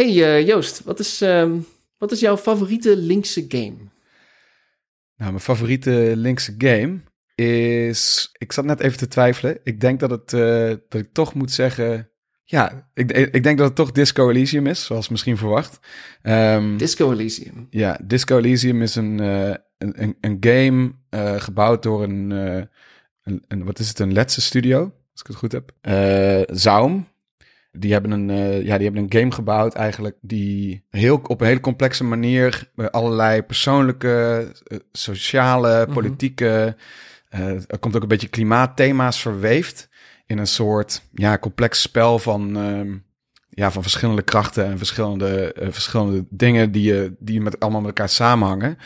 Hey eh, Joost, wat is, ehm, wat is jouw favoriete linkse game? Nou, mijn favoriete linkse game is... Ik zat net even te twijfelen. Ik denk dat, het, eh, dat ik toch moet zeggen... Ja, ik, ik denk dat het toch Disco Elysium is, zoals misschien verwacht. Ehm, Disco Elysium. ja, Disco Elysium is een, eh, een, een, game gebouwd door een, een, een... Wat is het? Een Letse studio, als ik het goed heb. Zaum. Die hebben, een, eh, ja, die hebben een game gebouwd eigenlijk die heel, op een hele complexe manier eh, allerlei persoonlijke, eh, sociale, Mhm. politieke, eh, er komt ook een beetje klimaatthema's verweeft in een soort ja, complex spel van, ehm, ja, van verschillende krachten en verschillende, verschillende dingen die, je die met, allemaal met elkaar samenhangen.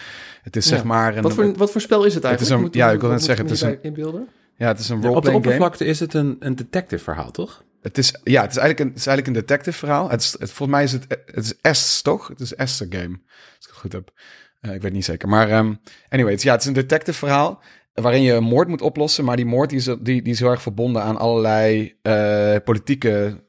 Het is Ja. zeg maar een, Wat voor, wat voor spel is het Het is eigenlijk? een- ja, ik wil net zeggen, het is hierbij inbeelden? ja, het is een Op de game. oppervlakte is het een, een detective verhaal, toch? Het is, ja, het is eigenlijk een, het is eigenlijk een detective verhaal. Het is, het, volgens mij is het, het is S, toch? Het is S game, als ik het goed heb. Eh, ik weet niet zeker. Maar um, anyway, het, ja, het is een detective verhaal waarin je een moord moet oplossen. Maar die moord die is, die, is heel erg verbonden aan allerlei eh, politieke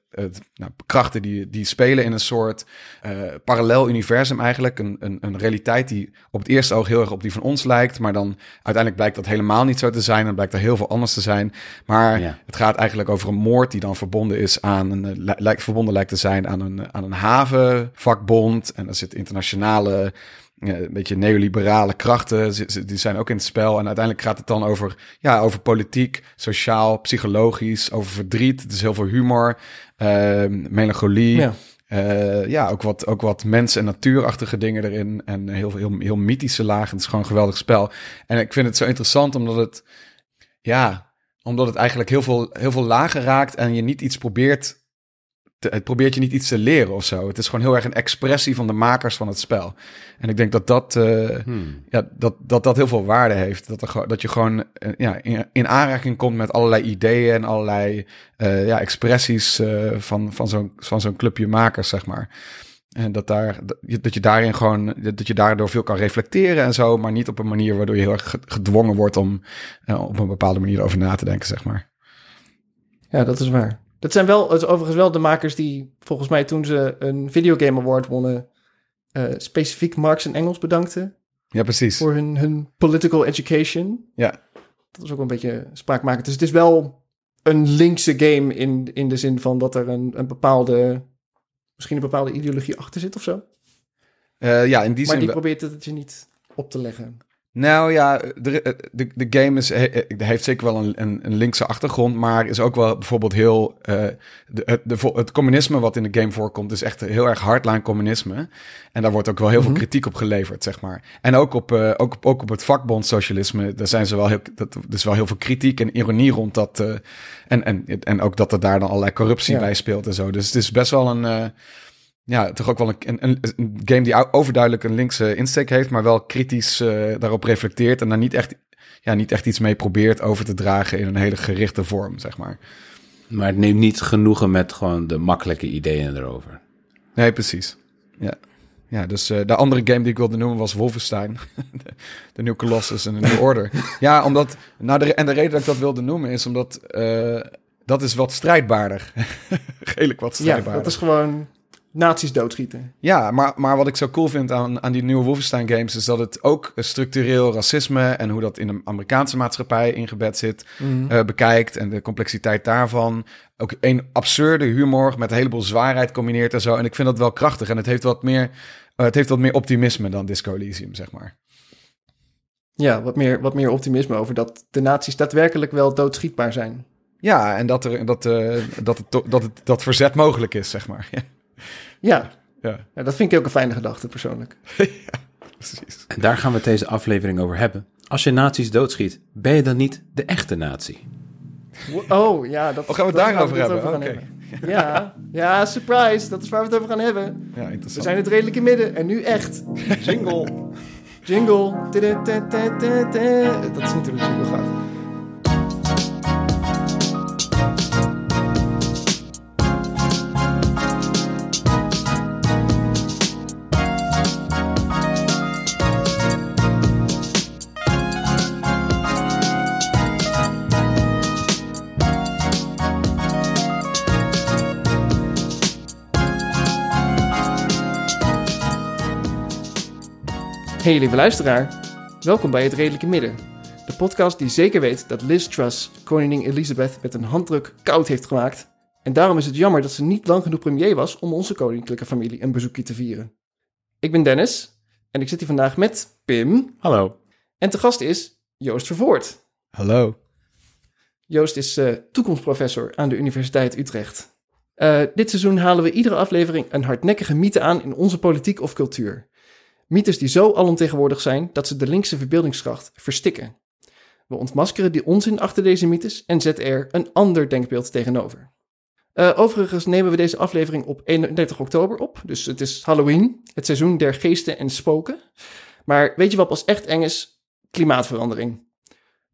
nou, krachten die, die spelen in een soort eh, parallel universum eigenlijk. Een, een, een realiteit die op het eerste oog heel erg op die van ons lijkt. Maar dan uiteindelijk blijkt dat helemaal niet zo te zijn. En blijkt er heel veel anders te zijn. Maar Ja. het gaat eigenlijk over een moord die dan verbonden is aan een, eh, li- lijkt, verbonden lijkt te zijn aan een, aan een havenvakbond. En er zitten internationale, een beetje neoliberale krachten, die zijn ook in het spel. En uiteindelijk gaat het dan over, ja, over politiek, sociaal, psychologisch, over verdriet. Het is heel veel humor, eh, melancholie. Ja. Eh, ja, ook wat, ook wat mens- en natuurachtige dingen erin. En heel, heel, heel mythische lagen. Het is gewoon een geweldig spel. En ik vind het zo interessant omdat het, ja, omdat het eigenlijk heel veel, heel veel lagen raakt en je niet iets probeert. Te, het probeert je niet iets te leren of zo. Het is gewoon heel erg een expressie van de makers van het spel. En ik denk dat dat, eh, Hmm. ja, dat, dat, dat heel veel waarde heeft. Dat, er, gewoon- dat je gewoon eh, ja, in, in aanraking komt met allerlei ideeën en allerlei eh, ja, expressies eh, van, van zo'n van zo'n clubje makers, zeg maar. En dat, daar, dat, je, daarin gewoon, dat je daardoor veel kan reflecteren en zo, maar niet op een manier waardoor je heel erg ge- gedwongen wordt om op een bepaalde manier over na te denken, zeg maar. Ja, dat is waar. Dat zijn wel, het overigens wel de makers die volgens mij toen ze een Videogame Award wonnen, eh, specifiek Marx en Engels bedankten Ja, precies. voor hun, hun political education. Ja. Dat is ook een beetje spraakmakend. Dus het is wel een linkse game in, in de zin van dat er een, een bepaalde, misschien een bepaalde ideologie achter zit of zo. Eh, ja, in die maar zin. die wel- probeert het je niet op te leggen. Nou ja, de, de, de game is, he- heeft zeker wel een, een, een linkse achtergrond, maar is ook wel bijvoorbeeld heel. eh, de, het, de, het communisme wat in de game voorkomt, is echt heel erg hardline communisme. En daar wordt ook wel heel Mhm. veel kritiek op geleverd, zeg maar. En ook op, eh, ook, op- ook op het vakbondsocialisme, daar zijn ze wel heel. Dat, is wel heel veel kritiek en ironie rond dat. eh, en, en, en ook dat er daar dan allerlei corruptie Ja. bij speelt en zo. Dus het is best wel een. Ja, toch ook wel een, een, een- game die overduidelijk een linkse insteek heeft, maar wel kritisch eh, daarop reflecteert en daar niet echt, ja, niet echt iets mee probeert over te dragen in een hele gerichte vorm, zeg maar. Maar het neemt niet genoegen met gewoon de makkelijke ideeën erover. Nee, precies. Ja. Ja, dus eh, de andere game die ik wilde noemen was Wolfenstein. de, de New Colossus en de New Order. ja, omdat... Nou, de, en de reden dat ik dat wilde noemen is omdat... eh, dat is wat strijdbaarder. Redelijk wat Ja, strijdbaarder. dat is gewoon nazi's doodschieten. Ja, maar, maar wat ik zo cool vind aan, aan die nieuwe Wolfenstein games... is dat het ook structureel racisme... en hoe dat in de Amerikaanse maatschappij ingebed zit... eh, bekijkt en de complexiteit daarvan. Ook een absurde humor met een heleboel zwaarheid combineert en zo. En ik vind dat wel krachtig. En het heeft wat meer, eh, het heeft wat meer optimisme dan Disco Elysium, zeg maar. Ja, wat meer, wat meer optimisme over dat de nazi's daadwerkelijk wel doodschietbaar zijn. Ja, en dat, er, dat, eh, dat, het, dat, het, dat verzet mogelijk is, zeg maar. Ja, Ja, ja ja, dat vind ik ook een fijne gedachte persoonlijk. precies. En daar gaan we het deze aflevering over hebben. Als je nazi's doodschiet, ben je dan niet de echte nazi? Oh, ja. Dat, Oh, gaan we het dat is waar daarover het hebben? Oké. hebben. Ja, ja, surprise. Dat is waar we het over gaan hebben. Ja, We interessant. zijn het redelijk in midden. En nu echt. Jingle. Jingle. Dat is niet hoe de jingle gaat. Hey lieve luisteraar, welkom bij Het Redelijke Midden. De podcast die zeker weet dat Liz Truss koningin Elizabeth met een handdruk koud heeft gemaakt. En daarom is het jammer dat ze niet lang genoeg premier was om onze koninklijke familie een bezoekje te vieren. Ik ben Dennis en ik zit hier vandaag met Pim. Hallo. En te gast is Joost Vervoort. Hallo. Joost is uh, toekomstprofessor aan de Universiteit Utrecht. Uh, dit seizoen halen we iedere aflevering een hardnekkige mythe aan in onze politiek of cultuur. Mythes die zo alomtegenwoordig zijn dat ze de linkse verbeeldingskracht verstikken. We ontmaskeren die onzin achter deze mythes en zetten er een ander denkbeeld tegenover. Uh, overigens nemen we deze aflevering op 31 oktober op, dus het is Halloween, het seizoen der geesten en spoken. Maar weet je wat pas echt eng is? Klimaatverandering.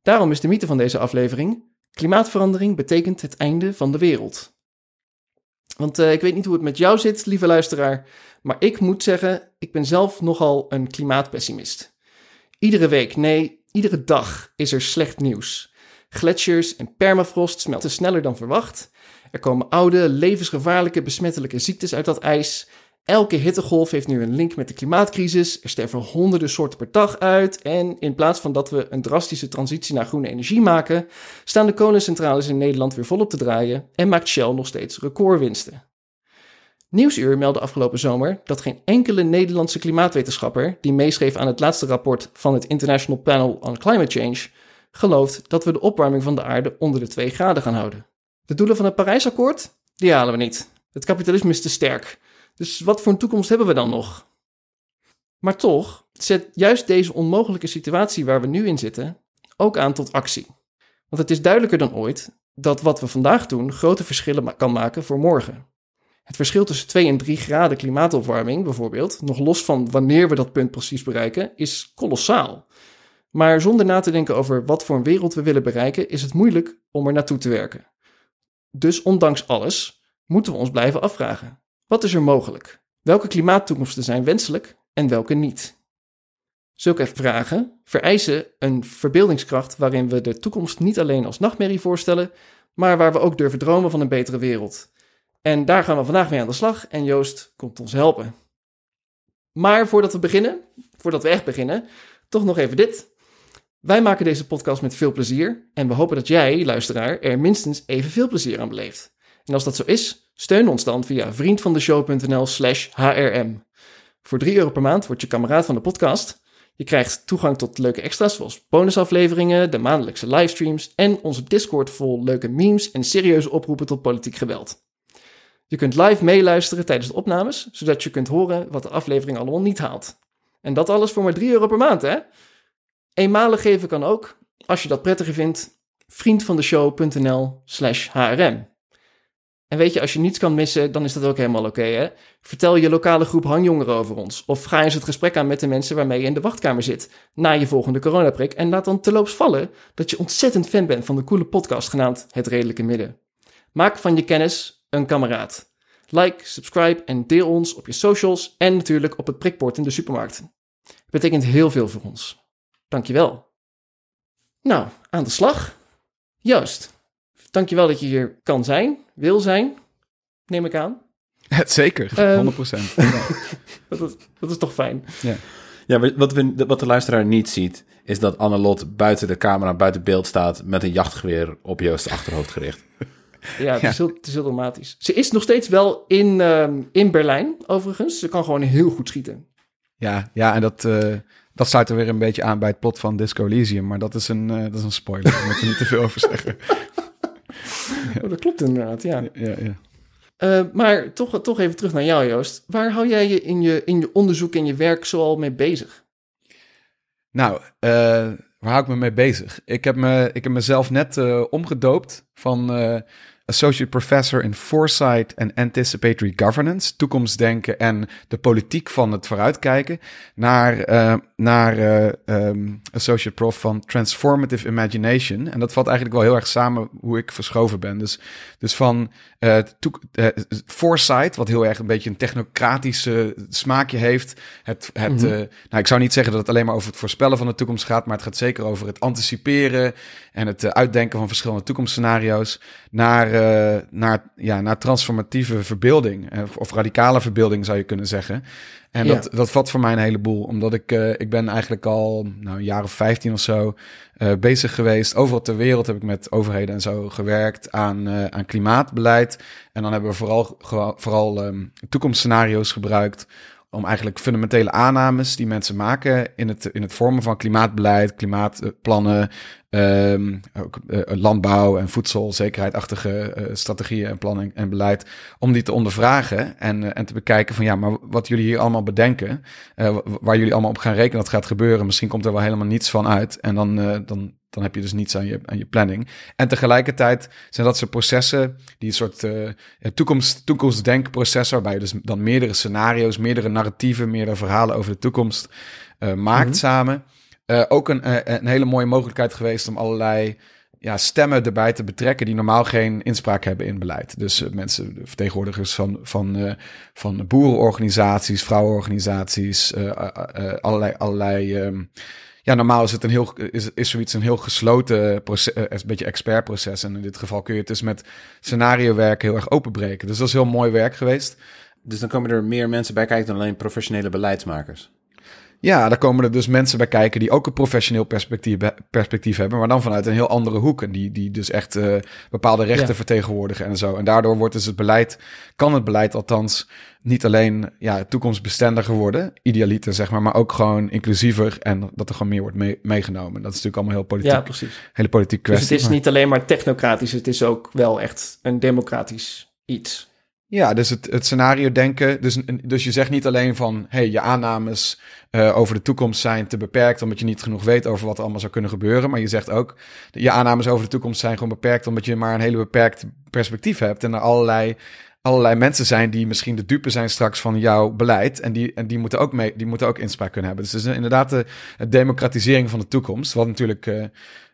Daarom is de mythe van deze aflevering: klimaatverandering betekent het einde van de wereld. Want uh, ik weet niet hoe het met jou zit, lieve luisteraar, maar ik moet zeggen, ik ben zelf nogal een klimaatpessimist. Iedere week, nee, iedere dag is er slecht nieuws. Gletsjers en permafrost smelten sneller dan verwacht. Er komen oude, levensgevaarlijke, besmettelijke ziektes uit dat ijs. Elke hittegolf heeft nu een link met de klimaatcrisis. Er sterven honderden soorten per dag uit. En in plaats van dat we een drastische transitie naar groene energie maken, staan de kolencentrales in Nederland weer volop te draaien en maakt Shell nog steeds recordwinsten. Nieuwsuur meldde afgelopen zomer dat geen enkele Nederlandse klimaatwetenschapper die meeschreef aan het laatste rapport van het International Panel on Climate Change gelooft dat we de opwarming van de aarde onder de 2 graden gaan houden. De doelen van het Parijsakkoord, die halen we niet. Het kapitalisme is te sterk. Dus wat voor een toekomst hebben we dan nog? Maar toch zet juist deze onmogelijke situatie waar we nu in zitten ook aan tot actie. Want het is duidelijker dan ooit dat wat we vandaag doen grote verschillen kan maken voor morgen. Het verschil tussen 2 en 3 graden klimaatopwarming bijvoorbeeld, nog los van wanneer we dat punt precies bereiken, is kolossaal. Maar zonder na te denken over wat voor een wereld we willen bereiken, is het moeilijk om er naartoe te werken. Dus ondanks alles moeten we ons blijven afvragen: wat is er mogelijk? Welke klimaattoekomsten zijn wenselijk en welke niet? Zulke vragen vereisen een verbeeldingskracht waarin we de toekomst niet alleen als nachtmerrie voorstellen, maar waar we ook durven dromen van een betere wereld. En daar gaan we vandaag mee aan de slag en Joost komt ons helpen. Maar voordat we beginnen, voordat we echt beginnen, toch nog even dit. Wij maken deze podcast met veel plezier en we hopen dat jij, luisteraar, er minstens evenveel plezier aan beleeft. En als dat zo is, steun ons dan via vriendvandeshow.nl slash hrm. Voor 3 euro per maand word je kameraad van de podcast. Je krijgt toegang tot leuke extra's zoals bonusafleveringen, de maandelijkse livestreams en onze Discord vol leuke memes en serieuze oproepen tot politiek geweld. Je kunt live meeluisteren tijdens de opnames, zodat je kunt horen wat de aflevering allemaal niet haalt. En dat alles voor maar 3 euro per maand, hè? Eenmalig geven kan ook, als je dat prettiger vindt, vriendvandeshow.nl slash hrm. En weet je, als je niets kan missen, dan is dat ook helemaal oké, hè? Vertel je lokale groep hangjongeren over ons. Of ga eens het gesprek aan met de mensen waarmee je in de wachtkamer zit na je volgende coronaprik. En laat dan terloops vallen dat je ontzettend fan bent van de coole podcast genaamd Het Redelijke Midden. Maak van je kennis een kameraad. Like, subscribe en deel ons op je socials en natuurlijk op het prikbord in de supermarkt. Het betekent heel veel voor ons. Dankjewel. Nou, aan de slag. Juist. Dankjewel dat je hier kan zijn, wil zijn, neem ik aan. Het zeker, 100%. Um, ja. dat, is, dat is toch fijn. Ja. Ja, wat, we, wat de luisteraar niet ziet, is dat Annelot buiten de camera, buiten beeld staat met een jachtgeweer op Joost achterhoofd gericht. Ja, het is, Heel, het is heel dramatisch. Ze is nog steeds wel in, um, in Berlijn, overigens. Ze kan gewoon heel goed schieten. Ja, ja en dat, uh, dat sluit er weer een beetje aan bij het plot van Disco Elysium. Maar dat is een, uh, dat is een spoiler, daar moeten we niet te veel over zeggen. Oh, dat klopt inderdaad, ja. ja, ja. Uh, maar toch, toch even terug naar jou, Joost. Waar hou jij je in je, in je onderzoek en je werk zoal mee bezig? Nou, uh, waar hou ik me mee bezig? Ik heb, me, ik heb mezelf net uh, omgedoopt van Associate Professor in Foresight and Anticipatory Governance, toekomstdenken en de politiek van het vooruitkijken, naar, uh, naar uh, um, Associate Prof van Transformative Imagination. En dat valt eigenlijk wel heel erg samen hoe ik verschoven ben. Dus, dus van uh, Foresight, wat heel erg een beetje een technocratische smaakje heeft. Het, het, mm -hmm. nou, ik zou niet zeggen dat het alleen maar over het voorspellen van de toekomst gaat, maar het gaat zeker over het anticiperen en het uitdenken van verschillende toekomstscenario's. Naar naar, eh, naar, ja, naar transformatieve verbeelding. eh, Of radicale verbeelding zou je kunnen zeggen. En Ja. dat, dat vat voor mij een heleboel. Omdat ik, eh, ik ben eigenlijk al nou, een jaar of 15 of zo bezig geweest. Overal ter wereld heb ik met overheden en zo gewerkt aan, aan klimaatbeleid. En dan hebben we vooral, vooral ehm, toekomstscenario's gebruikt om eigenlijk fundamentele aannames die mensen maken in het, in het vormen van klimaatbeleid, klimaatplannen, ehm, ook eh, landbouw en voedselzekerheidachtige eh, strategieën en plannen en beleid, om die te ondervragen en, eh, en te bekijken van ja, maar wat jullie hier allemaal bedenken, wa- waar jullie allemaal op gaan rekenen dat gaat gebeuren, misschien komt er wel helemaal niets van uit en dan, dan, dan heb je dus niets aan je, aan je planning. En tegelijkertijd zijn dat soort processen die een soort eh, toekomst, toekomstdenkproces waarbij je dus dan meerdere scenario's, meerdere narratieven, meerdere verhalen over de toekomst eh, maakt Mhm. samen. Eh, ook een, een hele mooie mogelijkheid geweest om allerlei ja, stemmen erbij te betrekken die normaal geen inspraak hebben in beleid. Dus mensen, vertegenwoordigers van, van, van boerenorganisaties, vrouwenorganisaties, allerlei, allerlei ehm, ja, normaal is het een heel, is, is zoiets een heel gesloten proces, eh, een beetje expertproces. En in dit geval kun je het dus met scenario werk heel erg openbreken. Dus dat is heel mooi werk geweest. Dus dan komen er meer mensen bij kijken dan alleen professionele beleidsmakers. Ja, daar komen er dus mensen bij kijken die ook een professioneel perspectief, perspectief hebben, maar dan vanuit een heel andere hoek. En die, die dus echt eh, bepaalde rechten Ja. vertegenwoordigen en zo. En daardoor wordt dus het beleid, kan het beleid althans niet alleen ja, toekomstbestendiger worden, idealiter zeg maar, maar ook gewoon inclusiever en dat er gewoon meer wordt mee- meegenomen. Dat is natuurlijk allemaal heel politiek, Ja, precies. hele politiek Dus kwestie. het is maar- niet alleen maar technocratisch, het is ook wel echt een democratisch iets. Ja, dus het, het scenario denken. Dus, dus je zegt niet alleen van hey, je aannames eh, over de toekomst zijn te beperkt, omdat je niet genoeg weet over wat er allemaal zou kunnen gebeuren. Maar je zegt ook, je aannames over de toekomst zijn gewoon beperkt, omdat je maar een hele beperkt perspectief hebt. En er allerlei, allerlei mensen zijn die misschien de dupe zijn straks van jouw beleid. En die, en die, moeten, ook mee, die moeten ook inspraak kunnen hebben. Dus het is inderdaad de, de democratisering van de toekomst. Wat natuurlijk, eh,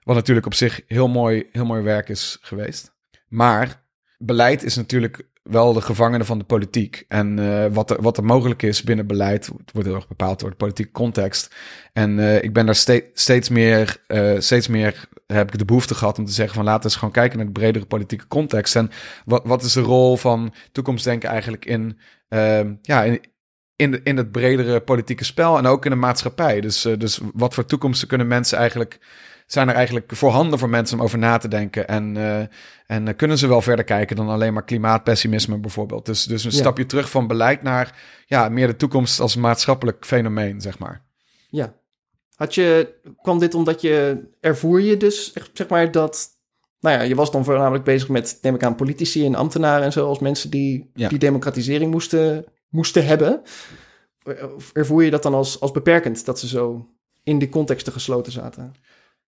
wat natuurlijk op zich heel mooi, heel mooi werk is geweest. Maar beleid is natuurlijk wel de gevangene van de politiek. En eh, wat, er, wat er mogelijk is binnen beleid, wordt heel erg bepaald door de politieke context. En eh, ik ben daar ste- steeds meer, eh, steeds meer heb ik de behoefte gehad om te zeggen van laten we eens gewoon kijken naar de bredere politieke context. En wat, wat is de rol van toekomstdenken eigenlijk in, ehm, ja, in, in, in het bredere politieke spel en ook in de maatschappij. Dus, dus wat voor toekomsten kunnen mensen eigenlijk zijn er eigenlijk voorhanden voor mensen om over na te denken. En, eh, en eh, kunnen ze wel verder kijken dan alleen maar klimaatpessimisme bijvoorbeeld. Dus, dus een Ja. stapje terug van beleid naar ja, meer de toekomst als maatschappelijk fenomeen, zeg maar. Ja. Had je, kwam dit omdat je, ervoer je dus, zeg maar, dat, nou ja, je was dan voornamelijk bezig met, neem ik aan, politici en ambtenaren en zo, als mensen die Ja. die democratisering moesten, moesten hebben. Of ervoer je dat dan als, als beperkend, dat ze zo in die contexten gesloten zaten?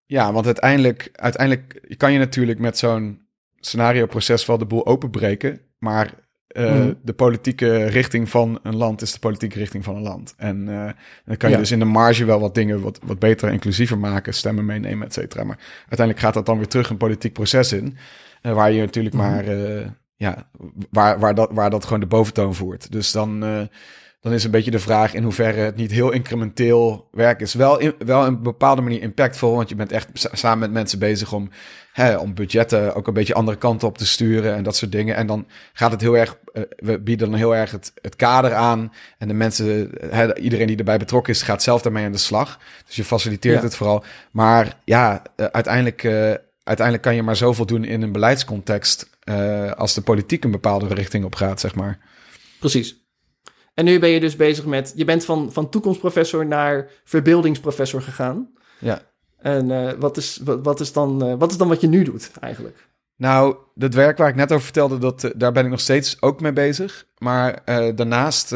Ja, want uiteindelijk, uiteindelijk kan je natuurlijk met zo'n scenario-proces wel de boel openbreken. Maar eh, Mhm. de politieke richting van een land is de politieke richting van een land. En eh, dan kan je Ja. dus in de marge wel wat dingen wat, wat beter en inclusiever maken, stemmen meenemen, et cetera. Maar uiteindelijk gaat dat dan weer terug een politiek proces in. eh, waar je natuurlijk Mhm. maar, ja, waar, waar, dat, waar dat gewoon de boventoon voert. Dus dan, dan is een beetje de vraag in hoeverre het niet heel incrementeel werk is. Wel, in, wel in een bepaalde manier impactvol, want je bent echt sa- samen met mensen bezig om, hè, om budgetten ook een beetje andere kanten op te sturen en dat soort dingen. En dan gaat het heel erg, eh, we bieden dan heel erg het, het kader aan en de mensen, hè, iedereen die erbij betrokken is, gaat zelf daarmee aan de slag. Dus je faciliteert Ja. het vooral. Maar ja, eh, uiteindelijk, eh, uiteindelijk kan je maar zoveel doen in een beleidscontext eh, als de politiek een bepaalde richting op gaat, zeg maar. Precies. En nu ben je dus bezig met, je bent van, van toekomstprofessor naar verbeeldingsprofessor gegaan. Ja. En eh, wat, is, wat, wat, is dan, eh, wat is dan wat je nu doet eigenlijk? Nou, dat werk waar ik net over vertelde, dat, eh, daar ben ik nog steeds ook mee bezig. Maar daarnaast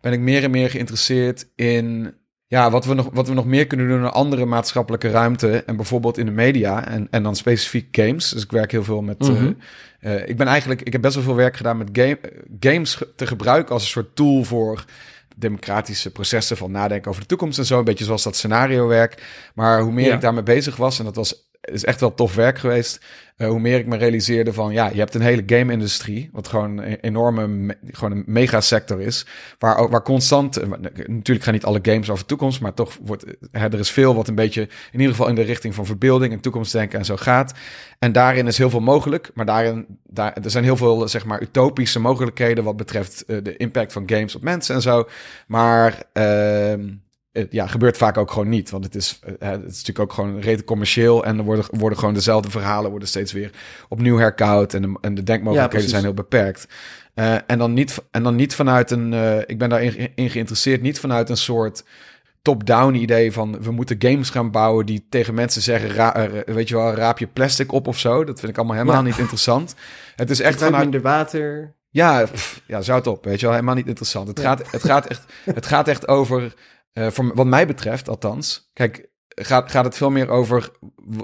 ben ik meer en meer geïnteresseerd in ja, wat, we nog, wat we nog meer kunnen doen in andere maatschappelijke ruimte. En bijvoorbeeld in de media en, en dan specifiek games. Dus ik werk heel veel met. eh, Mhm. eh, ik ben eigenlijk, ik heb best wel veel werk gedaan met game, eh, games te gebruiken als een soort tool voor democratische processen van nadenken over de toekomst en zo. Een beetje zoals dat scenario werk. Maar hoe meer Ja. ik daarmee bezig was, en dat was is echt wel tof werk geweest. Uh, hoe meer ik me realiseerde van, ja, je hebt een hele game-industrie, wat gewoon een enorme, me, gewoon een megasector is, waar, waar constant, uh, natuurlijk gaan niet alle games over toekomst, maar toch wordt, uh, er is veel wat een beetje, in ieder geval in de richting van verbeelding en toekomstdenken en zo gaat. En daarin is heel veel mogelijk, maar daarin, daar, er zijn heel veel, zeg maar, utopische mogelijkheden wat betreft de impact van games op mensen en zo. Maar, het ja, gebeurt vaak ook gewoon niet. Want het is, uh, het is natuurlijk ook gewoon reden commercieel. En er worden, worden gewoon dezelfde verhalen worden steeds weer opnieuw herkoud. En de, en de denkmogelijkheden ja, zijn heel beperkt. Uh, en, dan niet, en dan niet vanuit een. Uh, ik ben daarin in geïnteresseerd, niet vanuit een soort top-down idee van we moeten games gaan bouwen die tegen mensen zeggen, ra, weet je wel, raap je plastic op of zo. Dat vind ik allemaal helemaal ja. niet interessant. Het is echt vanuit minder water. Ja, pff, ja, zout op, weet je wel, helemaal niet interessant. Het, ja. gaat, het, gaat, echt, het gaat echt over uh, voor, wat mij betreft, althans. Kijk, gaat, gaat het veel meer over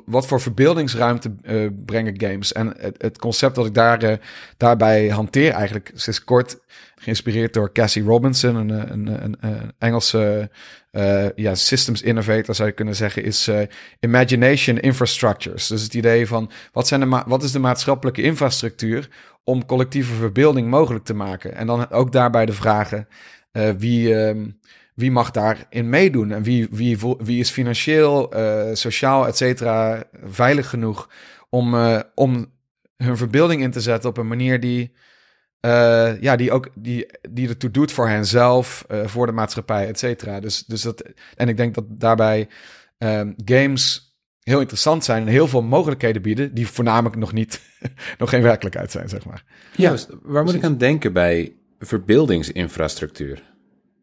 wat voor verbeeldingsruimte uh, brengen games. En het, het, concept dat ik daar, uh, daarbij hanteer, eigenlijk sinds kort geïnspireerd door Cassie Robinson, een, een, een, Engelse ja, systems innovator zou je kunnen zeggen, is imagination infrastructures. Dus het idee van wat, zijn de wat is de maatschappelijke infrastructuur om collectieve verbeelding mogelijk te maken? En dan ook daarbij de vragen wie. Um, wie mag daarin meedoen? En wie, wie, wie is financieel, uh, sociaal, et cetera, veilig genoeg om, uh, om hun verbeelding in te zetten op een manier die, uh, ja, die ook die, die ertoe doet voor henzelf, voor de maatschappij, et cetera. Dus, dus dat, en ik denk dat daarbij ehm, games heel interessant zijn en heel veel mogelijkheden bieden, die voornamelijk nog niet, nog geen werkelijkheid zijn, zeg maar. Ja, waar moet ik aan denken bij verbeeldingsinfrastructuur?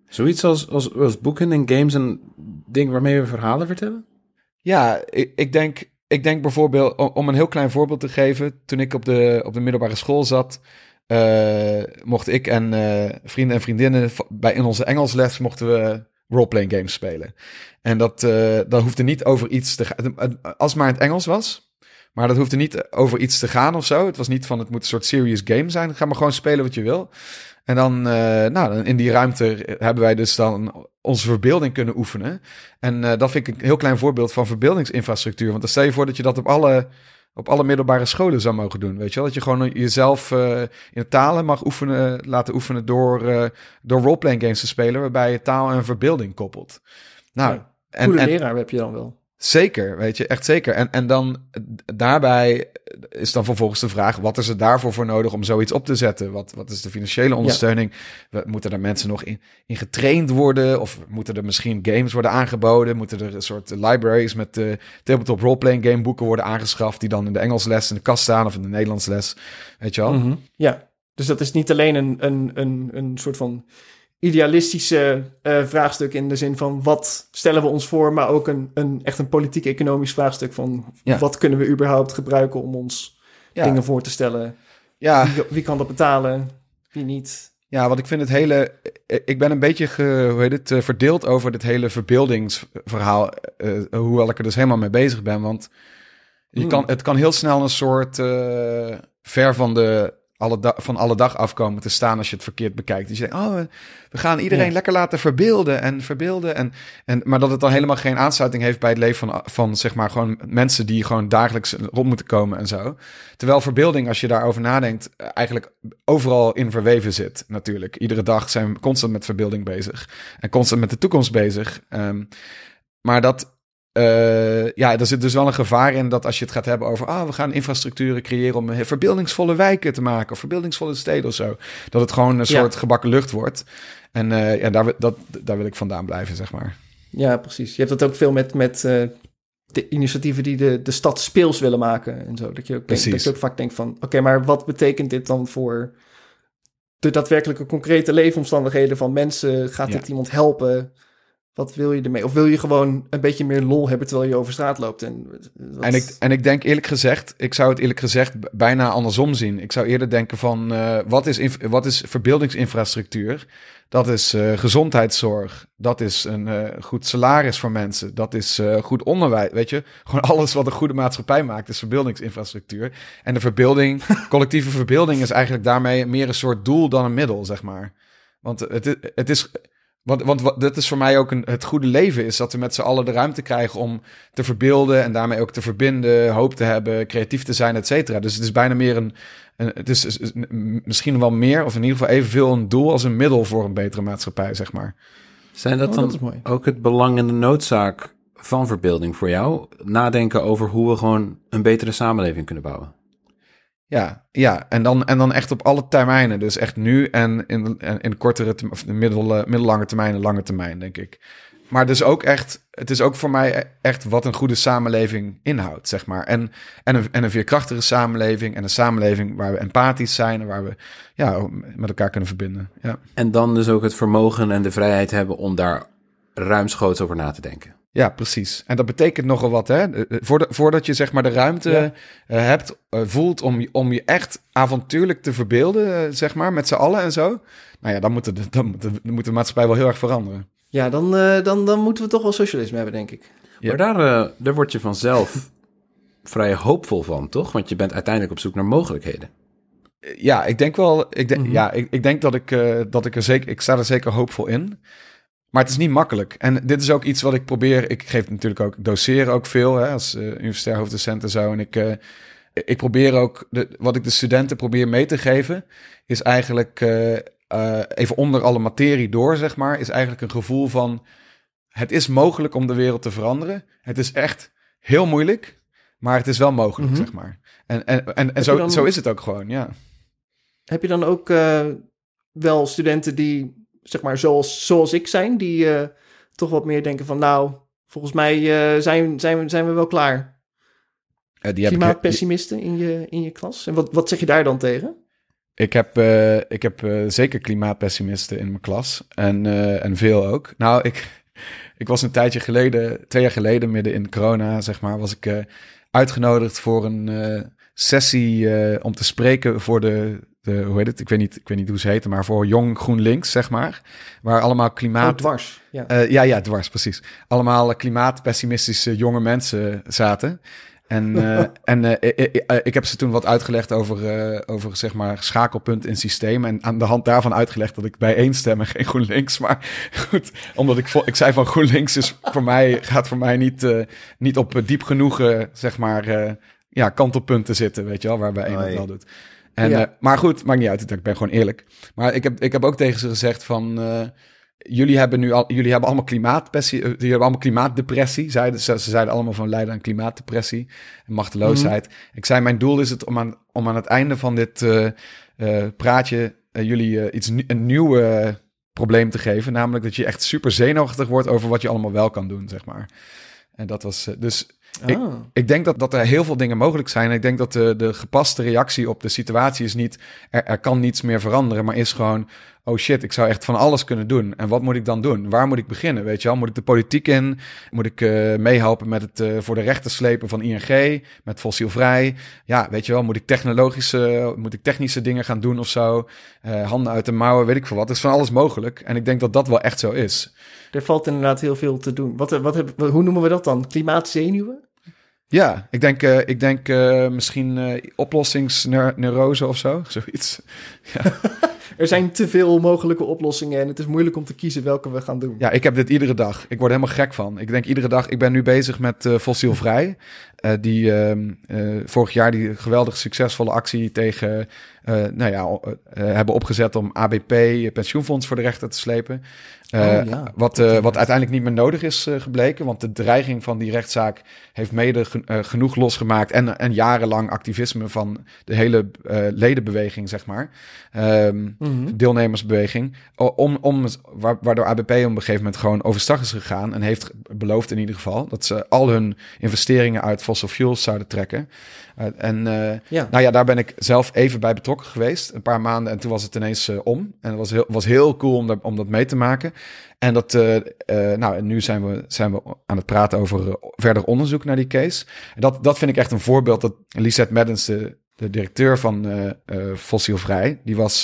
Zoiets als, als, als boeken en games en dingen waarmee we verhalen vertellen? Ja, ik, ik, denk, ik denk bijvoorbeeld, om een heel klein voorbeeld te geven. Toen ik op de, op de middelbare school zat, uh, mocht ik en uh, vrienden en vriendinnen bij in onze Engelsles mochten we roleplaying games spelen. En dat, uh, dat hoefde niet over iets te gaan. Als maar het Engels was. Maar dat hoefde niet over iets te gaan of zo. Het was niet van het moet een soort serious game zijn. Ga maar gewoon spelen wat je wil. En dan, uh, nou, in die ruimte hebben wij dus dan onze verbeelding kunnen oefenen. En uh, dat vind ik een heel klein voorbeeld van verbeeldingsinfrastructuur. Want dan stel je voor dat je dat op alle, op alle middelbare scholen zou mogen doen. Weet je wel? Dat je gewoon jezelf uh, in talen mag oefenen, laten oefenen door, door roleplaying games te spelen. Waarbij je taal en verbeelding koppelt. Nou, ja, en, en, leraar heb je dan wel. Zeker, weet je, echt zeker. En, en dan daarbij is dan vervolgens de vraag: wat is er daarvoor voor nodig om zoiets op te zetten? Wat, wat is de financiële ondersteuning? Ja. Moeten er mensen nog in, in getraind worden? Of moeten er misschien games worden aangeboden? Moeten er een soort libraries met uh, tabletop roleplaying game boeken worden aangeschaft, die dan in de Engels les in de kast staan of in de Nederlands les? Weet je wel? Mm -hmm. Ja, dus dat is niet alleen een, een, een, een soort van idealistische uh, vraagstuk in de zin van wat stellen we ons voor, maar ook een, een echt een politiek-economisch vraagstuk van ja. wat kunnen we überhaupt gebruiken om ons ja. dingen voor te stellen. Ja. Wie, wie, kan dat betalen, wie niet. Ja, want ik vind het hele. Ik ben een beetje ge, hoe heet het, uh, verdeeld over dit hele verbeeldingsverhaal. Uh, hoewel ik er dus helemaal mee bezig ben. Want je hmm. kan, het kan heel snel een soort ver van de alle van alle dag afkomen te staan als je het verkeerd bekijkt. Dus je denkt, oh, we gaan iedereen ja. lekker laten verbeelden en verbeelden. En, en, maar dat het dan helemaal geen aansluiting heeft bij het leven van, van zeg maar gewoon mensen die gewoon dagelijks rond moeten komen en zo. Terwijl verbeelding, als je daarover nadenkt, eigenlijk overal in verweven zit natuurlijk. Iedere dag zijn we constant met verbeelding bezig en constant met de toekomst bezig. Um, maar dat, uh, ja, er zit dus wel een gevaar in dat als je het gaat hebben over, ah, we gaan infrastructuren creëren om verbeeldingsvolle wijken te maken of verbeeldingsvolle steden of zo, dat het gewoon een soort ja. gebakken lucht wordt. En uh, ja, daar, dat, daar wil ik vandaan blijven, zeg maar. Ja, precies. Je hebt dat ook veel met, met uh, de initiatieven die de, de stad speels willen maken en zo. Dat je ook, denk, dat je ook vaak denkt van, oké, okay, maar wat betekent dit dan voor de daadwerkelijke concrete leefomstandigheden van mensen? Gaat dit ja. iemand helpen? Wat wil je ermee? Of wil je gewoon een beetje meer lol hebben terwijl je over straat loopt? En, wat... en, ik, en ik denk eerlijk gezegd, ik zou het eerlijk gezegd bijna andersom zien. Ik zou eerder denken van, uh, wat, is wat is verbeeldingsinfrastructuur? Dat is uh, gezondheidszorg. Dat is een uh, goed salaris voor mensen. Dat is goed onderwijs. Weet je, gewoon alles wat een goede maatschappij maakt is verbeeldingsinfrastructuur. En de verbeelding, collectieve verbeelding is eigenlijk daarmee meer een soort doel dan een middel, zeg maar. Want het, het is Want, want wat, dat is voor mij ook een, het goede leven, is dat we met z'n allen de ruimte krijgen om te verbeelden en daarmee ook te verbinden, hoop te hebben, creatief te zijn, et cetera. Dus het is bijna meer een, een het is, is- is misschien wel meer, of in ieder geval evenveel een doel als een middel voor een betere maatschappij, zeg maar. Zijn dat Oh, dan dat is mooi. ook het belang en de noodzaak van verbeelding voor jou? Nadenken over hoe we gewoon een betere samenleving kunnen bouwen. Ja, ja. En, dan, en dan echt op alle termijnen. Dus echt nu en in, in kortere, of de middel, middellange termijn en lange termijn, denk ik. Maar dus ook echt, het is ook voor mij e- echt wat een goede samenleving inhoudt, zeg maar. En, en, een, en een veerkrachtige samenleving en een samenleving waar we empathisch zijn en waar we ja, met elkaar kunnen verbinden. Ja. En dan dus ook het vermogen en de vrijheid hebben om daar ruimschoots over na te denken. Ja, precies. En dat betekent nogal wat, hè? Eh, eh, Voordat, voordat je zeg maar de ruimte Ja. eh, hebt, voelt om, je- om je echt avontuurlijk te verbeelden, zeg maar, met z'n allen en zo. Nou ja, dan moet, de, dan, moet de, dan moet de maatschappij wel heel erg veranderen. Ja, dan, eh, dan, dan moeten we toch wel socialisme hebben, denk ik. Ja. Maar daar, eh, daar word je vanzelf vrij hoopvol van, toch? Want je bent uiteindelijk op zoek naar mogelijkheden. Ja, ik denk wel, ik denk, Mhm. ja, ik, ik denk dat ik, eh, dat ik er zeker, ik sta er zeker hoopvol in. Maar het is niet makkelijk. En dit is ook iets wat ik probeer. Ik geef natuurlijk ook, ik doseer ook veel hè, als eh, universitair hoofddocent en zo. En ik, eh, ik probeer ook, de, wat ik de studenten probeer mee te geven, is eigenlijk eh, even onder alle materie door, zeg maar, is eigenlijk een gevoel van, het is mogelijk om de wereld te veranderen. Het is echt heel moeilijk, maar het is wel mogelijk, Mhm. zeg maar. En, en, en, en zo, dan- zo is het ook gewoon, ja. Heb je dan ook wel studenten die, zeg maar, zoals, zoals ik zijn, die eh, toch wat meer denken van, nou, volgens mij eh, zijn, zijn, we, zijn we wel klaar. Eh, die Klimaatpessimisten in je, in je klas. En wat, wat zeg je daar dan tegen? Ik heb, ik heb zeker klimaatpessimisten in mijn klas. En, en veel ook. Nou, ik, ik was een tijdje geleden, twee jaar geleden, midden in corona, zeg maar, was ik uitgenodigd voor een sessie om te spreken voor de, de, hoe heet het? Ik weet, niet, ik weet niet hoe ze heten, maar voor Jong GroenLinks, zeg maar. Waar allemaal klimaat... Oh, dwars. Ja. Eh, ja, ja, dwars, precies. Allemaal eh, klimaatpessimistische jonge mensen zaten. En, eh, en ik, heb ze toen wat uitgelegd over, eh, over zeg maar, schakelpunt in systeem. En aan de hand daarvan uitgelegd dat ik bij één stem en geen GroenLinks. Maar goed, omdat ik, ik zei van GroenLinks is voor mij, gaat voor mij niet, niet op diep genoeg, eh, zeg maar, ja, kantelpunten zitten, weet je wel, waarbij één het wel doet. En, Ja. eh, maar goed, maakt niet uit. Ik ben gewoon eerlijk. Maar ik heb, ik heb ook tegen ze gezegd van... eh, jullie hebben nu al, jullie hebben allemaal klimaatpessie, eh, jullie hebben allemaal klimaatdepressie. Zeiden, ze, ze zeiden allemaal van lijden aan klimaatdepressie en machteloosheid. Ik zei, mijn doel is het om aan, om aan het einde van dit praatje jullie iets, een nieuw probleem te geven. Namelijk dat je echt super zenuwachtig wordt over wat je allemaal wel kan doen, zeg maar. En dat was eh, ik- Ah. ik denk dat, dat er heel veel dingen mogelijk zijn. Ik denk dat de, de gepaste reactie op de situatie is niet... Er, er kan niets meer veranderen, maar is gewoon... Oh shit, ik zou echt van alles kunnen doen. En wat moet ik dan doen? Waar moet ik beginnen? Weet je wel? Moet ik de politiek in? Moet ik eh, meehelpen met het eh, voor de rechter slepen van ING? Met fossielvrij? Ja, weet je wel? Moet ik technologische, moet ik technische dingen gaan doen of zo? Eh, handen uit de mouwen, weet ik veel wat. Er is van alles mogelijk. En ik denk dat dat wel echt zo is. Er valt inderdaad heel veel te doen. Wat, wat, hoe noemen we dat dan? Klimaatzenuwen? Ja, ik denk, eh, ik denk eh, misschien eh oplossingsneurose of zo. Zoiets. Er zijn te veel mogelijke oplossingen en het is moeilijk om te kiezen welke we gaan doen. Ja, ik heb dit iedere dag. Ik word helemaal gek van. Ik denk iedere dag, ik ben nu bezig met fossielvrij. Eh, die ehm, eh, vorig jaar die geweldig succesvolle actie tegen, eh, nou ja, hebben opgezet om ABP, pensioenfonds voor de rechter te slepen. Oh, ja. wat, wat uiteindelijk niet meer nodig is gebleken, want de dreiging van die rechtszaak heeft mede gen- genoeg losgemaakt en, en jarenlang activisme van de hele ledenbeweging, zeg maar. Mhm. deelnemersbeweging. Om, om, wa- waardoor ABP op een gegeven moment gewoon overstag is gegaan. En heeft beloofd in ieder geval dat ze al hun investeringen uit fossil fuels zouden trekken. Eh, en eh, Ja. nou ja, daar ben ik zelf even bij betrokken geweest. Een paar maanden en toen was het ineens eh, om. En het was heel, was heel cool om, daar- om dat mee te maken. En dat, nou, en nu zijn we, zijn we aan het praten over verder onderzoek naar die case. En dat, dat vind ik echt een voorbeeld dat Lisette Maddens, de, de directeur van Fossielvrij, die was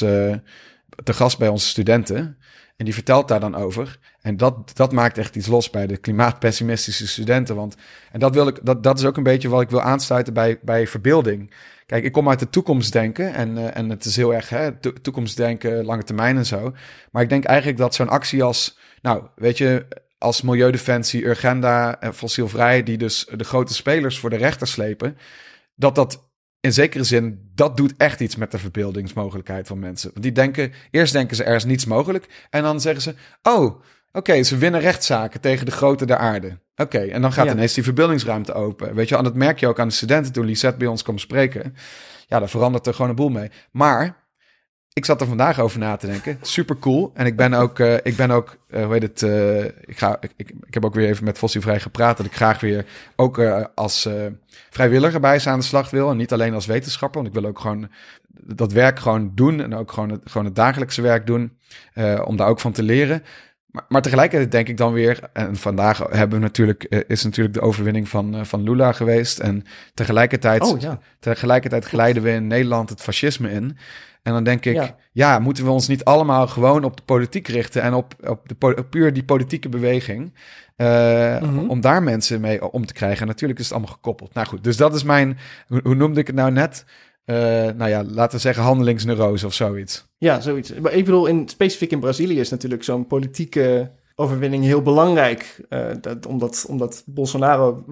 te gast bij onze studenten. En die vertelt daar dan over. En dat, dat maakt echt iets los bij de klimaatpessimistische studenten. Want, en dat, wil ik, dat, dat is ook een beetje wat ik wil aansluiten bij, bij verbeelding. Kijk, ik kom uit de toekomstdenken en, uh, en het is heel erg hè, to toekomstdenken, lange termijn en zo. Maar ik denk eigenlijk dat zo'n actie als, nou, weet je, als Milieudefensie, Urgenda en Fossielvrij, die dus de grote spelers voor de rechter slepen, dat dat in zekere zin, dat doet echt iets met de verbeeldingsmogelijkheid van mensen. Want die denken, eerst denken ze er is niets mogelijk. En dan zeggen ze, oh, oké, ze winnen rechtszaken tegen de grote der aarde. Oké, en dan gaat Ja. ineens die verbeeldingsruimte open. Weet je, en dat merk je ook aan de studenten toen Lisette bij ons kwam spreken. Ja, daar verandert er gewoon een boel mee. Maar ik zat er vandaag over na te denken. Super cool. En ik ben ook, eh, ik ben ook, eh, hoe heet het? eh, ik, ga, ik, ik, heb ook weer even met Fossielvrij gepraat. Dat ik graag weer ook als vrijwilliger bij ze aan de slag wil. En niet alleen als wetenschapper. Want ik wil ook gewoon dat werk gewoon doen. En ook gewoon het, gewoon het dagelijkse werk doen. om daar ook van te leren. Maar, maar tegelijkertijd denk ik dan weer, en vandaag hebben we natuurlijk, eh, is natuurlijk de overwinning van, eh, van Lula geweest. En tegelijkertijd Oh ja. Tegelijkertijd glijden we in Nederland het fascisme in. En dan denk ik, ja. Ja. moeten we ons niet allemaal gewoon op de politiek richten en op, op, de, op puur die politieke beweging. eh, Mhm. Om daar mensen mee om te krijgen. En natuurlijk is het allemaal gekoppeld. Nou goed, dus dat is mijn, hoe, hoe noemde ik het nou net? Eh, nou ja, laten we zeggen handelingsneurose of zoiets. Ja, zoiets. Maar ik bedoel, in, specifiek in Brazilië is natuurlijk zo'n politieke overwinning heel belangrijk. eh, dat, omdat, omdat Bolsonaro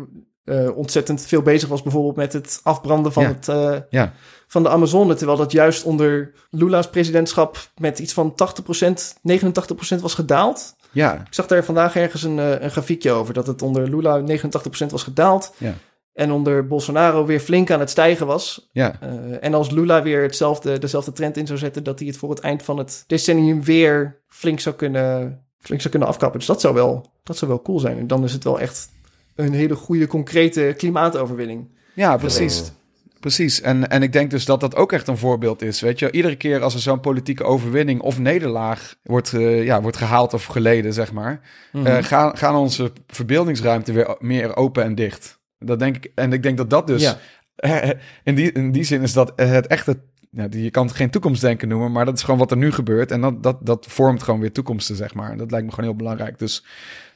eh, ontzettend veel bezig was bijvoorbeeld met het afbranden van, Ja. het, Ja. van de Amazone. Terwijl dat juist onder Lula's presidentschap met iets van 80%, 89% was gedaald. Ja, Ik zag daar vandaag ergens een, een grafiekje over. Dat het onder Lula 89% was gedaald. Ja. En onder Bolsonaro weer flink aan het stijgen was. ja, Eh, en als Lula weer hetzelfde, dezelfde trend in zou zetten, dat hij het voor het eind van het decennium weer flink zou kunnen, flink zou kunnen afkappen. Dus dat zou, wel, dat zou wel cool zijn. En dan is het wel echt een hele goede, concrete klimaatoverwinning. ja, precies. Precies. En, en ik denk dus dat dat ook echt een voorbeeld is. Weet je, iedere keer als er zo'n politieke overwinning of nederlaag wordt, ja, wordt gehaald of geleden, zeg maar, Mhm. eh, gaan, gaan onze verbeeldingsruimte weer meer open en dicht. Dat denk ik. En ik denk dat dat dus. Ja. in, die, in die zin is dat het echte. Ja, je kan het geen toekomstdenken noemen, maar dat is gewoon wat er nu gebeurt. En dat, dat, dat vormt gewoon weer toekomsten, zeg maar. Dat lijkt me gewoon heel belangrijk. Dus,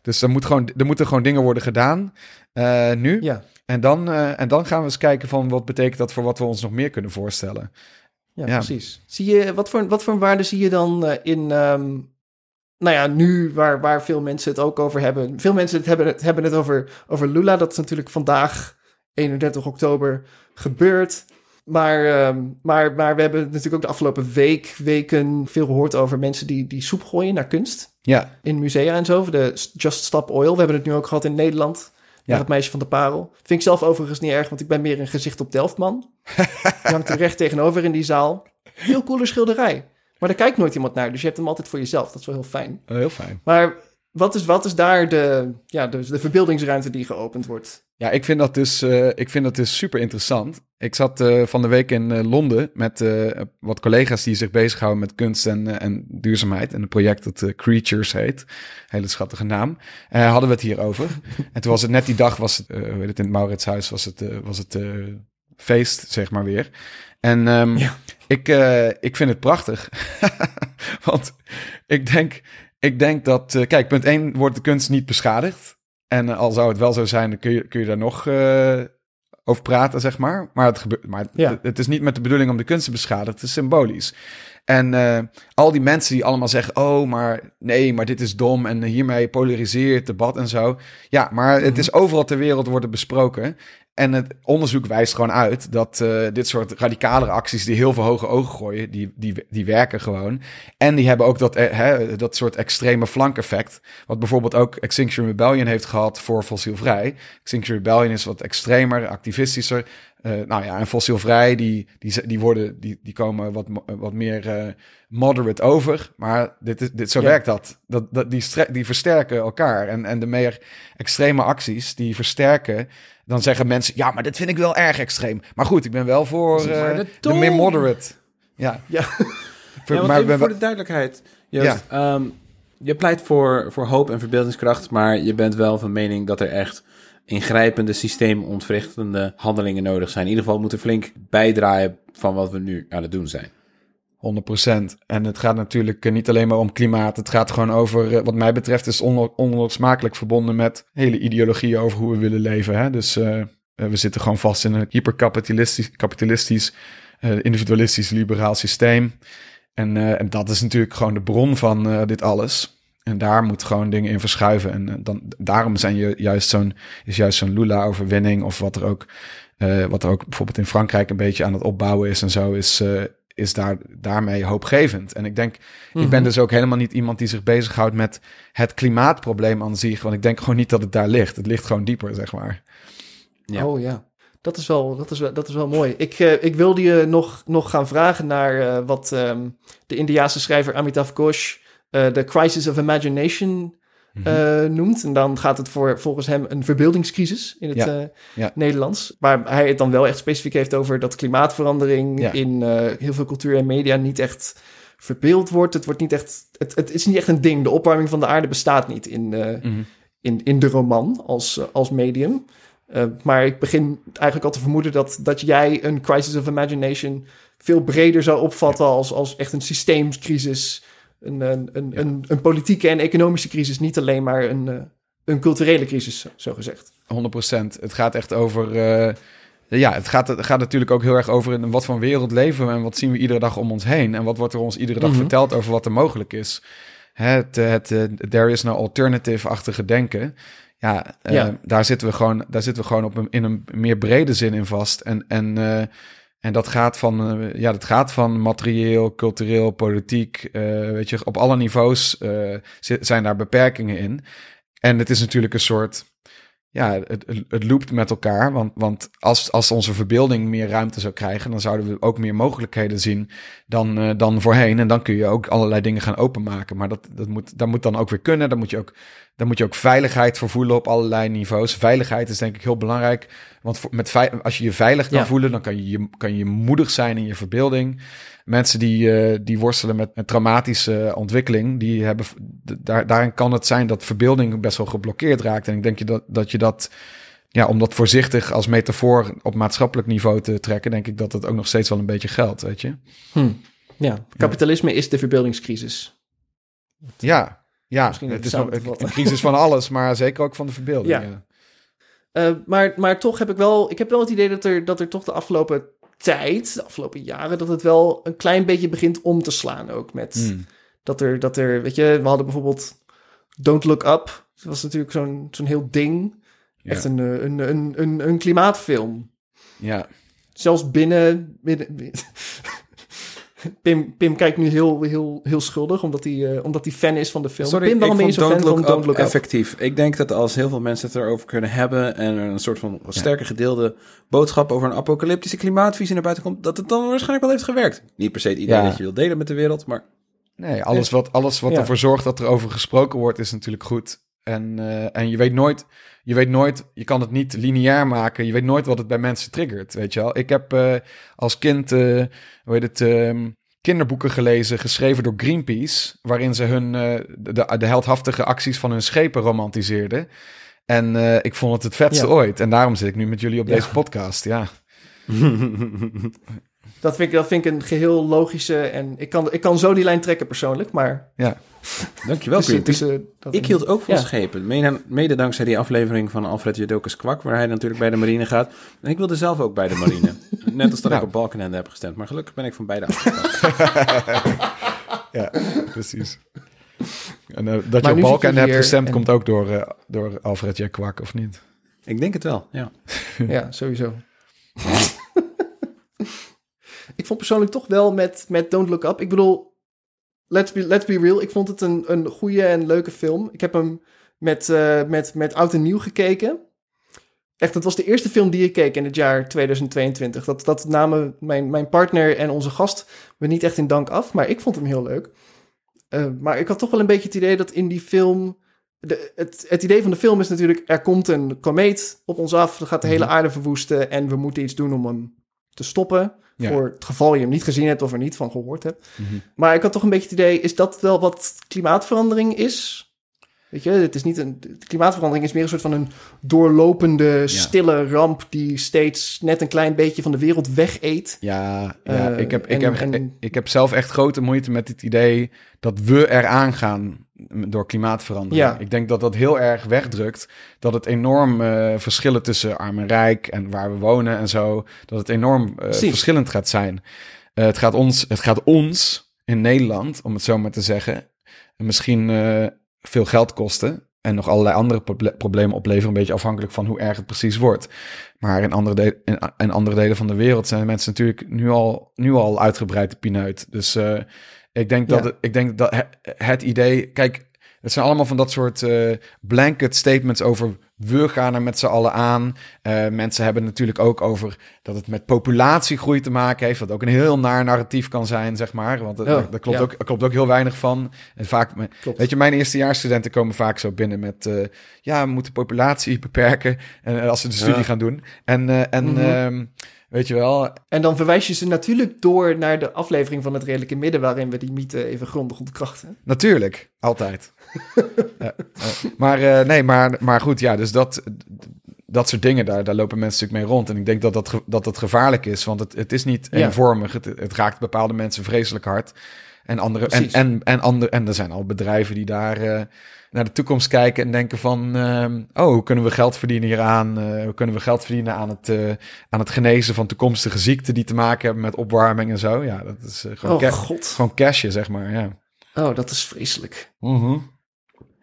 dus er, moet gewoon, er moeten gewoon dingen worden gedaan eh, nu. Ja, En, dan, eh, en dan gaan we eens kijken van wat betekent dat voor wat we ons nog meer kunnen voorstellen. ja, Ja. precies. Zie je, wat voor, wat voor waarde zie je dan eh, in, ehm, nou ja, nu waar, waar veel mensen het ook over hebben. Veel mensen het hebben, het, hebben het over, over Lula. Dat is natuurlijk vandaag, 31 oktober, gebeurd. Maar, ehm, maar, maar we hebben natuurlijk ook de afgelopen week, weken veel gehoord over mensen die, die soep gooien naar kunst. Ja, In musea en zo. De Just Stop Oil. We hebben het nu ook gehad in Nederland. Ja. Ja. Het meisje van de parel. Vind ik zelf overigens niet erg, want ik ben meer een gezicht op Delftman. Die hangt er recht tegenover in die zaal. Veel cooler schilderij. Maar daar kijkt nooit iemand naar, dus je hebt hem altijd voor jezelf. Dat is wel heel fijn. eh, heel fijn. Maar wat is, wat is daar de, ja, de, de verbeeldingsruimte die geopend wordt? Ja, ik vind dat dus, eh, ik vind dat dus super interessant. Ik zat eh, van de week in eh, Londen met wat collega's die zich bezighouden met kunst en, en duurzaamheid. En een project dat Creatures heet. Hele schattige naam. Hadden we het hier over. en toen was het net die dag, was het, hoe heet het in het Mauritshuis, was het, was het feest, zeg maar weer. En ehm, Ja. ik, eh, ik vind het prachtig. Want ik denk, ik denk dat, eh, kijk, punt 1 wordt de kunst niet beschadigd. En eh, al zou het wel zo zijn, dan kun je, kun je daar nog over praten, zeg maar. Maar, het, gebeurt, maar Ja. het, het is niet met de bedoeling om de kunst te beschadigen. Het is symbolisch. En eh, al die mensen die allemaal zeggen: Oh, maar nee, maar dit is dom. En hiermee polariseert het debat en zo. Ja, maar het is overal ter wereld worden besproken. En het onderzoek wijst gewoon uit dat eh, dit soort radicalere acties die heel veel hoge ogen gooien, die, die, die werken gewoon. En die hebben ook dat, eh, hè, dat soort extreme flankeffect. Wat bijvoorbeeld ook Extinction Rebellion heeft gehad voor fossielvrij. Extinction Rebellion is wat extremer, activistischer. Eh, nou ja, en fossielvrij, die, die, die, worden, die, die komen wat, mo- wat meer eh, moderate over. Maar dit, is, dit, zo Ja. werkt dat. dat, dat die, die versterken elkaar. En, en de meer extreme acties, die versterken. Dan zeggen mensen, ja, maar dit vind ik wel erg extreem. Maar goed, ik ben wel voor eh, de de meer moderate. Ja, Ja, Voor- Ja, maar ik even ben voor de duidelijkheid. Joost, ehm, je pleit voor, voor hoop en verbeeldingskracht, maar je bent wel van mening dat er echt ingrijpende, systeemontwrichtende handelingen nodig zijn. In ieder geval moeten flink bijdraaien van wat we nu aan het doen zijn. 100%. En het gaat natuurlijk eh, niet alleen maar om klimaat. Het gaat gewoon over, eh, wat mij betreft, is on onlosmakelijk verbonden met hele ideologieën over hoe we willen leven. Hè? Dus uh, we zitten gewoon vast in een hyperkapitalistisch, kapitalistisch, individualistisch, liberaal systeem. En, en, dat is natuurlijk gewoon de bron van dit alles. En daar moet gewoon dingen in verschuiven. En dan, daarom zijn je juist zo'n, is juist zo'n Lula-overwinning of wat er ook, wat er ook bijvoorbeeld in Frankrijk een beetje aan het opbouwen is en zo, is is daar, daarmee hoopgevend. En ik denk, ik ben Mhm. dus ook helemaal niet iemand die zich bezighoudt met het klimaatprobleem aan zich. Want ik denk gewoon niet dat het daar ligt. Het ligt gewoon dieper, zeg maar. Ja. Oh ja, dat is wel, dat is wel, dat is wel mooi. Ik, eh, ik wilde je nog, nog gaan vragen naar eh, wat ehm, de Indiaanse schrijver Amitav Ghosh eh The Crisis of Imagination Mhm. eh, noemt. En dan gaat het voor, volgens hem een verbeeldingscrisis in het Ja, eh, ja. Nederlands. Waar hij het dan wel echt specifiek heeft over dat klimaatverandering Ja. in heel veel cultuur en media niet echt verbeeld wordt. Het, wordt niet echt, het, het is niet echt een ding. De opwarming van de aarde bestaat niet in, Mhm. in, in de roman als, als medium. Maar ik begin eigenlijk al te vermoeden dat, dat jij een crisis of imagination veel breder zou opvatten als, als echt een systeemcrisis. Een, een, een, Ja. een, een politieke en economische crisis, niet alleen maar een, eh, een culturele crisis, zo- gezegd. 100%. Het gaat echt over. eh, ja, het gaat, het gaat natuurlijk ook heel erg over in wat voor wereld leven we en wat zien we iedere dag om ons heen. En wat wordt er ons iedere dag Mhm. verteld over wat er mogelijk is. Het, het, eh, there is no alternative-achtige denken. Ja, Ja. Daar, zitten we gewoon, daar zitten we gewoon op een, in een meer brede zin in vast. En, en, en dat gaat van, eh, ja, dat gaat van materieel, cultureel, politiek. eh, weet je, op alle niveaus eh, zi- zijn daar beperkingen in. En het is natuurlijk een soort ja, het, het, loopt met elkaar. Want, want als, als onze verbeelding meer ruimte zou krijgen, dan zouden we ook meer mogelijkheden zien dan, dan voorheen. En dan kun je ook allerlei dingen gaan openmaken. Maar dat, dat, moet, dat moet dan ook weer kunnen. Dan moet, je ook, dan moet je ook veiligheid voor voelen op allerlei niveaus. Veiligheid is denk ik heel belangrijk. Want voor, met als je je veilig kan Ja. voelen, dan kan je, je, kan je moedig zijn in je verbeelding. Mensen die, eh, die worstelen met een traumatische ontwikkeling, die hebben, daar, daarin kan het zijn dat verbeelding best wel geblokkeerd raakt. En ik denk je dat, dat je dat, ja, om dat voorzichtig als metafoor op maatschappelijk niveau te trekken, denk ik dat dat ook nog steeds wel een beetje geldt, weet je. Hm. Ja, kapitalisme is de verbeeldingscrisis. Ja, ja Misschien het is een, een crisis van alles, maar zeker ook van de verbeelding. Ja. Eh, maar, maar toch heb ik wel, ik heb wel het idee dat er, dat er toch de afgelopen tijd, de afgelopen jaren, dat het wel een klein beetje begint om te slaan ook. Met Hmm. dat, er, dat er, weet je, we hadden bijvoorbeeld Don't Look Up. Dat was natuurlijk zo'n zo'n heel ding. Ja. Echt een, eh, een, een, een, een klimaatfilm. ja. Zelfs binnen. binnen Pim, Pim kijkt nu heel, heel, heel schuldig, omdat hij, eh, omdat hij fan is van de film. Sorry, Pim, waarom ben je zo fan Look van Up Don't Look Up? effectief. Ik denk dat als heel veel mensen het erover kunnen hebben... en er een soort van sterke gedeelde boodschap... over een apocalyptische klimaatvisie naar buiten komt... dat het dan waarschijnlijk wel heeft gewerkt. Niet per se het idee Ja. dat je wil delen met de wereld, maar... Nee, alles wat, alles wat Ja. ervoor zorgt dat er over gesproken wordt, is natuurlijk goed. En, eh, en je weet nooit, je weet nooit, je kan het niet lineair maken. Je weet nooit wat het bij mensen triggert, weet je wel. Ik heb eh, als kind, eh, hoe heet het, ehm, kinderboeken gelezen, geschreven door Greenpeace, waarin ze hun, de, de, heldhaftige acties van hun schepen romantiseerden. En ik vond het het vetste Ja. ooit. En daarom zit ik nu met jullie op Ja. deze podcast, ja. Dat vind, ik, dat vind ik een geheel logische. En ik kan, ik kan zo die lijn trekken persoonlijk. Maar Ja, Dankjewel, tussen dat Ik en- hield ook van Ja. schepen. Mede, mede dankzij die aflevering van Alfred Jodokus Kwak... waar hij natuurlijk bij de marine gaat. En ik wilde zelf ook bij de marine. Net als dat Nou. ik op Balkenende heb gestemd. Maar gelukkig ben ik van beide afgestapt. ja precies. En eh, dat Maar je op zit Balken je hebt gestemd, en- komt ook door, eh, door Alfred J. Kwak, of niet? ik denk het wel, ja. Ja, sowieso. Ik vond persoonlijk toch wel met, met Don't Look Up. Ik bedoel, let's be, let's be real. Ik vond het een, een goede en leuke film. Ik heb hem met, eh, met, met oud en nieuw gekeken. Echt, het was de eerste film die ik keek in het jaar 2022. Dat, dat namen mijn, mijn partner en onze gast me niet echt in dank af. Maar ik vond hem heel leuk. Eh, maar ik had toch wel een beetje het idee dat in die film... De, het, het idee van de film is natuurlijk... er komt een komeet op ons af... dat gaat de hele Mhm. aarde verwoesten... en we moeten iets doen om hem te stoppen... Ja. voor het geval je hem niet gezien hebt... of er niet van gehoord hebt. Maar ik had toch een beetje het idee... is dat wel wat klimaatverandering is? Weet je, het is niet een, de klimaatverandering is meer een soort van een doorlopende, stille ramp die steeds net een klein beetje van de wereld wegeet. Ja, ja Eh, ik, heb, ik, en- heb, en- ik heb zelf echt grote moeite met het idee dat we eraan gaan door klimaatverandering. Ja. Ik denk dat dat heel erg wegdrukt. Dat het enorm eh, verschillen tussen arm en rijk en waar we wonen en zo, dat het enorm eh, verschillend gaat zijn. Eh, het, gaat ons, het gaat ons in Nederland, om het zo maar te zeggen, misschien veel geld kosten. En nog allerlei andere proble- problemen opleveren. Een beetje afhankelijk van hoe erg het precies wordt. Maar in andere, de- in, in andere delen van de wereld zijn mensen natuurlijk nu al, nu al uitgebreid de pineut. Dus ik denk dat, Ja. het, ik denk dat het, het idee. Kijk, het zijn allemaal van dat soort eh, blanket statements over. We gaan er met z'n allen aan. Eh, mensen hebben natuurlijk ook over dat het met populatiegroei te maken heeft. Wat ook een heel naar narratief kan zijn, zeg maar. Want Ja, daar klopt, ja. ook, klopt ook heel weinig van. En vaak, Klopt. weet je, mijn eerstejaarsstudenten komen vaak zo binnen met... eh, ja, we moeten populatie beperken. En als ze de studie Ja. gaan doen. En, en Mhm. ehm, weet je wel, En dan verwijs je ze natuurlijk door naar de aflevering van het redelijke midden, waarin we die mythe even grondig ontkrachten. Natuurlijk, altijd. Ja, maar eh, nee, maar, maar goed, ja, dus dat, dat soort dingen, daar, daar lopen mensen natuurlijk mee rond. En ik denk dat dat, dat, dat gevaarlijk is, want het, het is niet Ja. eenvormig. Het, het raakt bepaalde mensen vreselijk hard. En, andere, en, Precies. en, en, andere, en er zijn al bedrijven die daar eh, naar de toekomst kijken en denken van... ehm, oh, hoe kunnen we geld verdienen hieraan? Eh, hoe kunnen we geld verdienen aan het, eh, aan het genezen van toekomstige ziekten... die te maken hebben met opwarming en zo? Ja, dat is eh, gewoon, Oh ca- god. gewoon cashje, zeg maar, ja. Oh, dat is vreselijk. Mhm.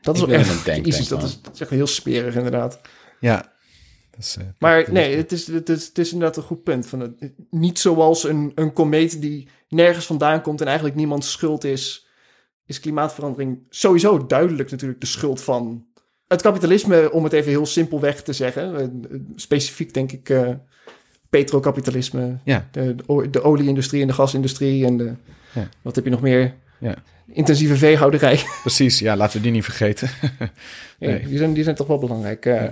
Dat is in echt, Jezus, dat is, dat is echt heel smerig inderdaad. Ja. Dat is, Maar nee, het is, het, is, het is inderdaad een goed punt. Van het, niet zoals een, een komeet die nergens vandaan komt en eigenlijk niemands schuld is, is klimaatverandering sowieso duidelijk natuurlijk de schuld van het kapitalisme, om het even heel simpelweg te zeggen. Eh, Specifiek denk ik eh petrokapitalisme, Ja. de, de, olieindustrie en de gasindustrie en de, Ja. wat heb je nog meer? Ja. Intensieve veehouderij. Precies, ja, laten we die niet vergeten. Ja, Nee. die, zijn, die zijn toch wel belangrijk. eh.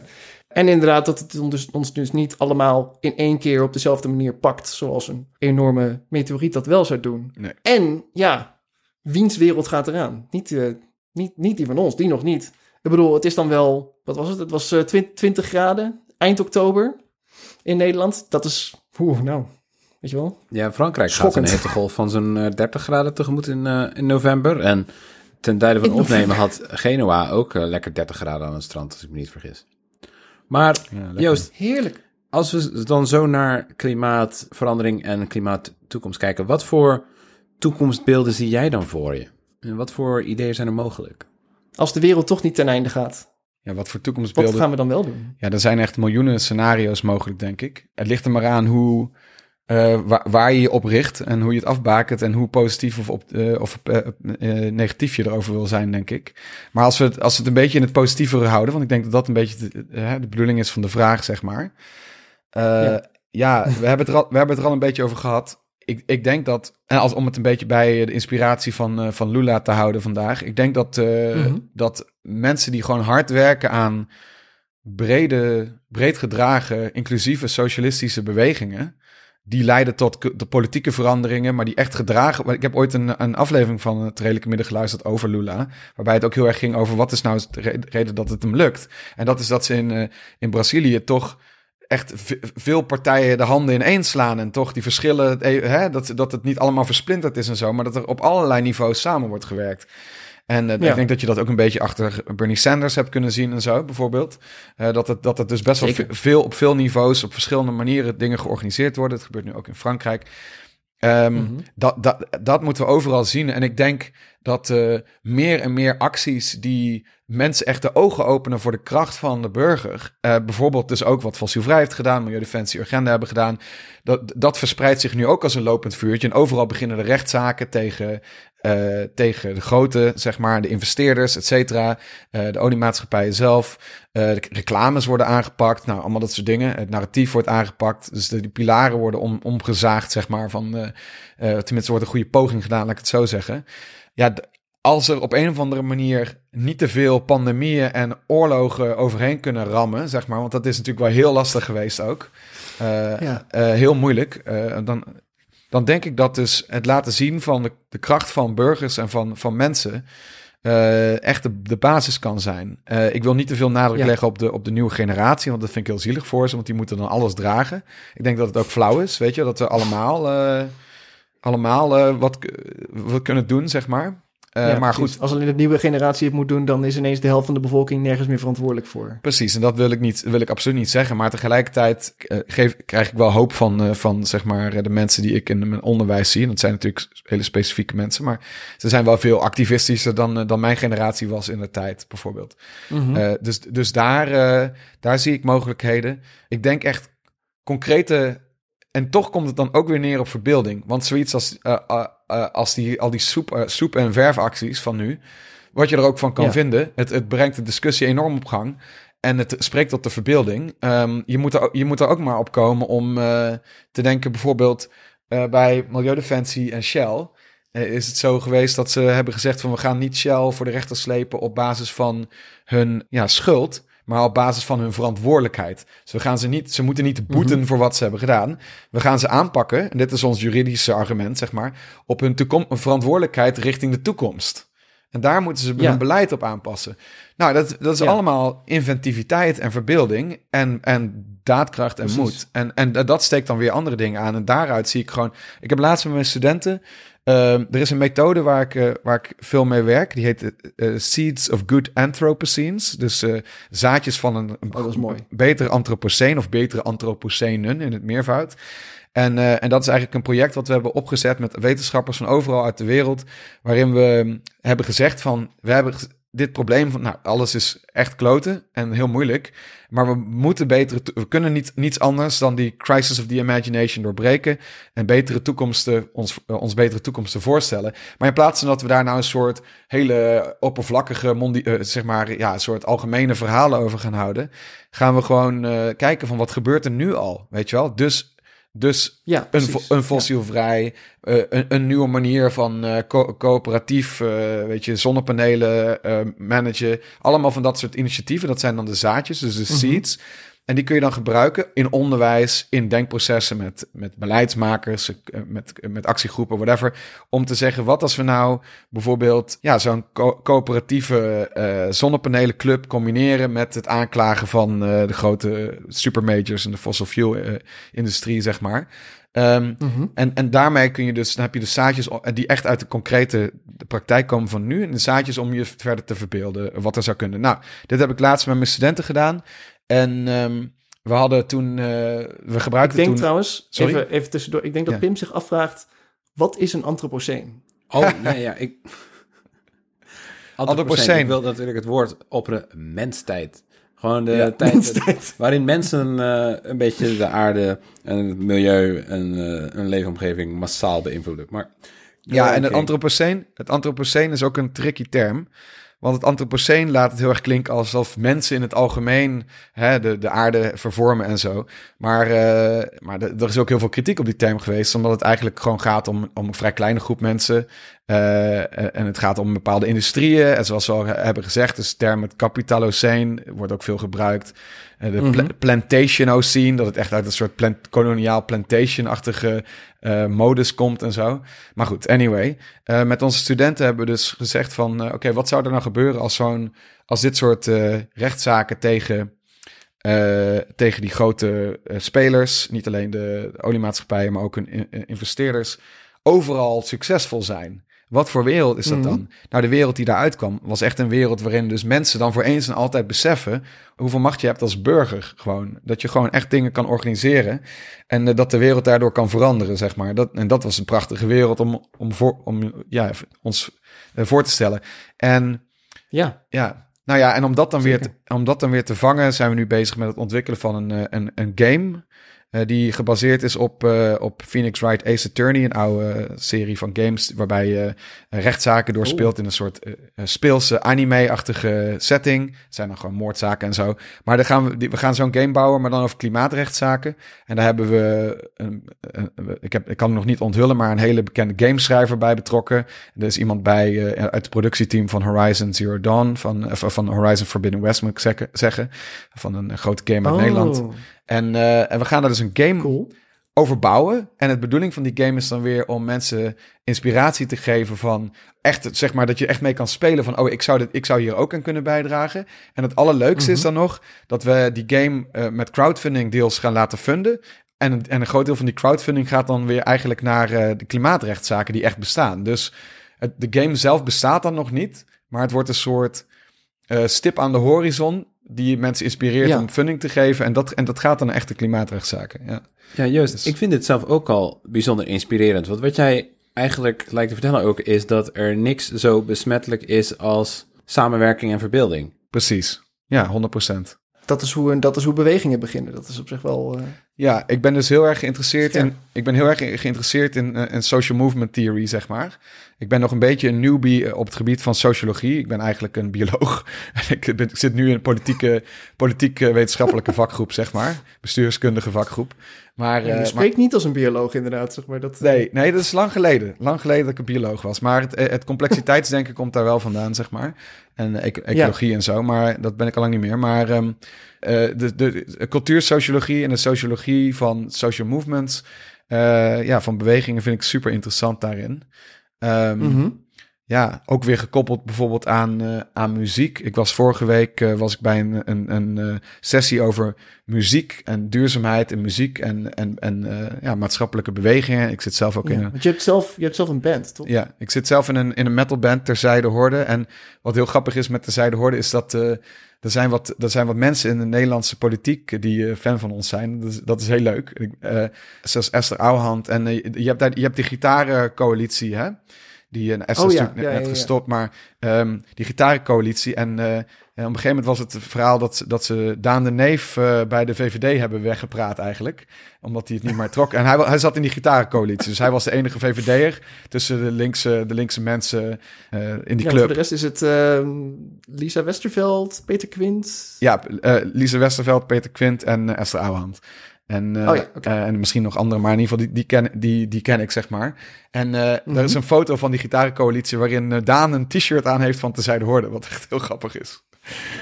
En inderdaad, dat het ons dus, ons dus niet allemaal in één keer op dezelfde manier pakt, zoals een enorme meteoriet dat wel zou doen. Nee. En ja, wiens wereld gaat eraan? Niet, eh, niet, niet die van ons, die nog niet. Ik bedoel, het is dan wel, wat was het? Het was eh, 20, 20 graden eind oktober in Nederland. Dat is, oeh, nou, weet je wel. Ja, Frankrijk Schokkend. gaat een hittegolf van zo'n eh, 30 graden tegemoet in, eh, in november. En ten tijde van In opnemen had Genua ook eh, lekker 30 graden aan het strand, als ik me niet vergis. Maar Ja. Joost, Heerlijk. als we dan zo naar klimaatverandering en klimaattoekomst kijken, wat voor toekomstbeelden zie jij dan voor je? En wat voor ideeën zijn er mogelijk? Als de wereld toch niet ten einde gaat, Ja, wat voor wat toekomstbeelden? gaan we dan wel doen? Ja, er zijn echt miljoenen scenario's mogelijk, denk ik. Het ligt er maar aan hoe, eh, waar, waar je je op richt en hoe je het afbakent en hoe positief of, op, eh, of eh, negatief je erover wil zijn, denk ik. Maar als we, het, als we het een beetje in het positievere houden, want ik denk dat dat een beetje de, de bedoeling is van de vraag, zeg maar. Ja. ja, we, hebben het er al, we hebben het er al een beetje over gehad. Ik, ik denk dat, en als, om het een beetje bij de inspiratie van, eh, van Lula te houden vandaag. Ik denk dat, eh, Mhm. dat mensen die gewoon hard werken aan brede, breed gedragen, inclusieve socialistische bewegingen. Die leiden tot de politieke veranderingen, maar die echt gedragen. Ik heb ooit een, een aflevering van het Redelijke Midden geluisterd over Lula. Waarbij het ook heel erg ging over wat is nou de re- reden dat het hem lukt. En dat is dat ze in, eh, in Brazilië toch echt veel partijen de handen ineens slaan. En toch die verschillen, eh, hè, dat, dat het niet allemaal versplinterd is en zo. Maar dat er op allerlei niveaus samen wordt gewerkt. En eh, Ja. ik denk dat je dat ook een beetje achter Bernie Sanders hebt kunnen zien en zo, bijvoorbeeld. Eh, dat, het, dat het dus best wel Zeker. veel op veel niveaus, op verschillende manieren dingen georganiseerd worden. Het gebeurt nu ook in Frankrijk. Ehm, Mhm. dat, dat, dat moeten we overal zien. En ik denk dat eh, meer en meer acties die mensen echt de ogen openen voor de kracht van de burger. eh, bijvoorbeeld dus ook wat Fossielvrij heeft gedaan, Milieudefensie Agenda hebben gedaan. Dat, dat verspreidt zich nu ook als een lopend vuurtje. En overal beginnen de rechtszaken tegen, eh, tegen de grote, zeg maar, de investeerders, et cetera. De oliemaatschappijen zelf. De reclames worden aangepakt. Nou, allemaal dat soort dingen. Het narratief wordt aangepakt. Dus de, pilaren worden om, omgezaagd, zeg maar. Van, tenminste, wordt een goede poging gedaan, laat ik het zo zeggen. Ja, als er op een of andere manier niet te veel pandemieën en oorlogen overheen kunnen rammen, zeg maar. Want dat is natuurlijk wel heel lastig geweest ook. Eh, Ja. eh, heel moeilijk. Eh, dan, dan denk ik dat dus het laten zien van de, de kracht van burgers en van, van mensen. echt de, de basis kan zijn. Ik wil niet te veel nadruk Ja. leggen op de, op de nieuwe generatie, want dat vind ik heel zielig voor ze, want die moeten dan alles dragen. Ik denk dat het ook flauw is, weet je, dat we allemaal, allemaal eh, wat, wat kunnen doen, zeg maar. Ja, maar precies. goed, Als alleen de nieuwe generatie het moet doen, dan is ineens de helft van de bevolking nergens meer verantwoordelijk voor. Precies, en dat wil ik, niet, wil ik absoluut niet zeggen. Maar tegelijkertijd eh, geef, krijg ik wel hoop van, van zeg maar, de mensen die ik in mijn onderwijs zie. En dat zijn natuurlijk hele specifieke mensen. Maar ze zijn wel veel activistischer dan, dan mijn generatie was in de tijd, bijvoorbeeld. Mhm. Dus dus daar, daar zie ik mogelijkheden. Ik denk echt concrete. En toch komt het dan ook weer neer op verbeelding. Want zoiets als, eh, eh, eh, als die, al die soep, soep- en verfacties van nu. Wat je er ook van kan Ja. vinden. Het, het brengt de discussie enorm op gang. En het spreekt tot de verbeelding. Ehm, je, moet er, ook- je moet er ook maar op komen om te denken, bijvoorbeeld bij Milieudefensie en Shell. is het zo geweest dat ze hebben gezegd van we gaan niet Shell voor de rechter slepen op basis van hun ja, schuld, maar op basis van hun verantwoordelijkheid. Dus we gaan ze niet, ze moeten niet boeten voor wat ze hebben gedaan. We gaan ze aanpakken, en dit is ons juridische argument, zeg maar, op hun verantwoordelijkheid richting de toekomst. En daar moeten ze Ja. hun beleid op aanpassen. Nou, dat, dat is Ja. allemaal inventiviteit en verbeelding en, en daadkracht en Precies. moed. En, en dat steekt dan weer andere dingen aan. En daaruit zie ik gewoon... Ik heb laatst met mijn studenten... ehm, er is een methode waar ik, eh, waar ik veel mee werk. Die heet eh, eh, Seeds of Good Anthropocenes. Dus zaadjes van een, een Oh, mooi. betere anthropoceen of betere anthropocenen in het meervoud. En, en dat is eigenlijk een project wat we hebben opgezet met wetenschappers van overal uit de wereld. Waarin we mm, hebben gezegd van, we hebben dit probleem van, nou, alles is echt kloten en heel moeilijk. Maar we moeten betere, we kunnen niet, niets anders dan die crisis of the imagination doorbreken. En betere toekomsten, ons, eh, ons betere toekomsten voorstellen. Maar in plaats van dat we daar nou een soort hele oppervlakkige, mondi, eh, zeg maar, ja, een soort algemene verhalen over gaan houden. Gaan we gewoon eh, kijken van wat gebeurt er nu al, weet je wel. Dus, dus Ja, een, een fossielvrij, eh, een, een nieuwe manier van eh, co- coöperatief, eh, weet je, zonnepanelen managen. Allemaal van dat soort initiatieven. Dat zijn dan de zaadjes, dus de Mhm. seeds. En die kun je dan gebruiken in onderwijs, in denkprocessen met, met beleidsmakers, eh, met, met actiegroepen, whatever. Om te zeggen, wat als we nou bijvoorbeeld ja, zo'n co- coöperatieve eh zonnepanelenclub combineren met het aanklagen van eh, de grote supermajors en de fossil fuel industrie, zeg maar. Ehm, Mhm. en, en daarmee kun je dus, dan heb je de zaadjes die echt uit de concrete de praktijk komen van nu. En de zaadjes om je verder te verbeelden wat er zou kunnen. Nou, dit heb ik laatst met mijn studenten gedaan. En ehm, we hadden toen, eh, we Ik gebruikten denk toen... trouwens, Sorry? even, even tussendoor, ik denk dat Ja. Pim zich afvraagt, wat is een antropoceen? Oh, nee, ja, ik... Anthropoceen. Ik wil natuurlijk het woord opperen, menstijd. Gewoon de Ja, tijd Menstijd. waarin mensen eh, een beetje de aarde en het milieu en eh een leefomgeving massaal beïnvloeden. Maar Ja, en het antropoceen, het antropoceen is ook een tricky term. Want het antropoceen laat het heel erg klinken alsof mensen in het algemeen hè, de, de aarde vervormen en zo. Maar, eh, maar er is ook heel veel kritiek op die term geweest, omdat het eigenlijk gewoon gaat om, om een vrij kleine groep mensen. Eh, en het gaat om bepaalde industrieën. En zoals we al hebben gezegd, dus de term het kapitaloceen wordt ook veel gebruikt. Eh, de pla- Mhm. plantationocene, dat het echt uit een soort plant, koloniaal plantation-achtige eh, modus komt en zo. Maar goed, anyway. Met onze studenten hebben we dus gezegd van... oké, wat zou er nou gebeuren als, zo'n, als dit soort rechtszaken tegen, tegen die grote spelers... niet alleen de, oliemaatschappijen, maar ook hun in- in- investeerders... overal succesvol zijn? Wat voor wereld is dat Mhm. dan? Nou, de wereld die daaruit kwam was echt een wereld waarin dus mensen dan voor eens en altijd beseffen hoeveel macht je hebt als burger. Gewoon. Dat je gewoon echt dingen kan organiseren en eh, dat de wereld daardoor kan veranderen, zeg maar. Dat, en dat was een prachtige wereld om, om, voor, om ja, ons eh, voor te stellen. En Ja, ja, nou ja, en om dat, dan weer te, om dat dan weer te vangen, zijn we nu bezig met het ontwikkelen van een, eh, een, een game. Eh, die gebaseerd is op, eh, op Phoenix Wright Ace Attorney, een oude eh, serie van games waarbij je rechtszaken doorspeelt in een soort speelse anime-achtige setting. Het zijn dan gewoon moordzaken en zo. Maar dan gaan we, die- we gaan zo'n game bouwen, maar dan over klimaatrechtszaken. En daar hebben we, een, een- een- ik, heb, ik kan het nog niet onthullen, maar een hele bekende gameschrijver bij betrokken. Er is iemand bij uit het productieteam van Horizon Zero Dawn, van, van Horizon Forbidden West moet ik zeggen, zeggen van een grote game uit Oh, Nederland. En, eh, en we gaan daar dus een game Cool. overbouwen. En het bedoeling van die game is dan weer om mensen inspiratie te geven van echt, zeg maar, dat je echt mee kan spelen van, oh, ik zou, dit, ik zou hier ook aan kunnen bijdragen. En het allerleukste is dan nog dat we die game eh, met crowdfunding deels gaan laten funden. En, een- en een groot deel van die crowdfunding gaat dan weer eigenlijk naar eh, de klimaatrechtszaken die echt bestaan. Dus het, de game zelf bestaat dan nog niet, maar het wordt een soort stip aan de horizon die mensen inspireert Ja. om funding te geven. En dat, en dat gaat dan naar echte klimaatrechtszaken. Ja. Ja, Joost, Dus- ik vind dit zelf ook al bijzonder inspirerend. Want wat jij eigenlijk lijkt te vertellen ook, is dat er niks zo besmettelijk is als samenwerking en verbeelding. Precies. Ja, 100%. Dat is, hoe, dat is hoe bewegingen beginnen. Dat is op zich wel... eh, Ja, ik ben dus heel erg geïnteresseerd Scherp. in. Ik ben heel erg geïnteresseerd in, eh, in social movement theory, zeg maar. Ik ben nog een beetje een newbie eh, op het gebied van sociologie. Ik ben eigenlijk een bioloog. ik, ben, ik zit nu in een politieke, politieke wetenschappelijke vakgroep, zeg maar. Bestuurskundige vakgroep. Maar, je eh, maar spreekt niet als een bioloog inderdaad, zeg maar. Dat, Nee, nee, dat is lang geleden. Lang geleden dat ik een bioloog was. Maar het, het complexiteitsdenken komt daar wel vandaan, zeg maar. En eh, ec- ecologie en zo, maar dat ben ik al lang niet meer. Maar ehm, eh, de, de, de cultuursociologie en de sociologie van social movements, eh, ja, van bewegingen vind ik super interessant daarin. Ähm, mhm. Ja, ook weer gekoppeld bijvoorbeeld aan, eh, aan muziek. Ik was vorige week eh, was ik bij een, een, een eh, sessie over muziek en duurzaamheid in muziek en, en, en ja, maatschappelijke bewegingen. Ik zit zelf ook in een. want je hebt, zelf, je hebt zelf een band, toch? Ja, ik zit zelf in een, in een metalband Terzijde Horde. En wat heel grappig is met Terzijde Horde is dat eh, er, zijn wat, er zijn wat mensen in de Nederlandse politiek die fan van ons zijn. Dat is, dat is heel leuk. Zoals Esther Ouwehand. En je, hebt daar, je hebt die gitarencoalitie, hè? Die uh, Esther Oh is ja, natuurlijk net, ja, ja, net ja. gestopt, maar ehm, die gitarencoalitie. En eh, en op een gegeven moment was het verhaal dat, ze- dat ze Daan de Neef eh, bij de VVD hebben weggepraat eigenlijk. Omdat hij het niet meer trok. En hij, hij zat in die gitarencoalitie. Dus hij was de enige VVD'er tussen de linkse, de linkse mensen eh, in die club. Voor de rest is het ehm, Lisa Westerveld, Peter Quint. Ja, eh Lise Westerveld, Peter Quint en eh, Esther Ouwehand. En, eh, Oh ja, eh, en misschien nog andere, maar in ieder geval die, die, ken, die, die ken ik, zeg maar. En Mhm. er is een foto van die gitarencoalitie waarin Daan een t-shirt aan heeft van Tezijde Hoorde, wat echt heel grappig is.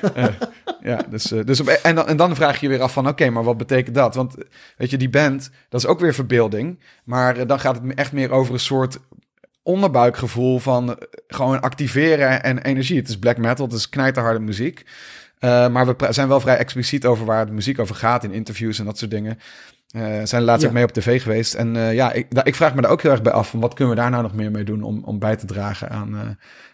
Ja, dus, dus op, en, dan, en dan vraag je je weer af van, oké, maar wat betekent dat? Want weet je, die band, dat is ook weer verbeelding, maar dan gaat het echt meer over een soort onderbuikgevoel van gewoon activeren en energie. Het is black metal, het is knijterharde muziek. Uh, maar we zijn wel vrij expliciet over waar de muziek over gaat in interviews en dat soort dingen. Uh, zijn laatst Ja. ook mee op tv geweest. En uh, ja, ik, ik vraag me daar ook heel erg bij af. Van wat kunnen we daar nou nog meer mee doen om, om bij te dragen aan, uh,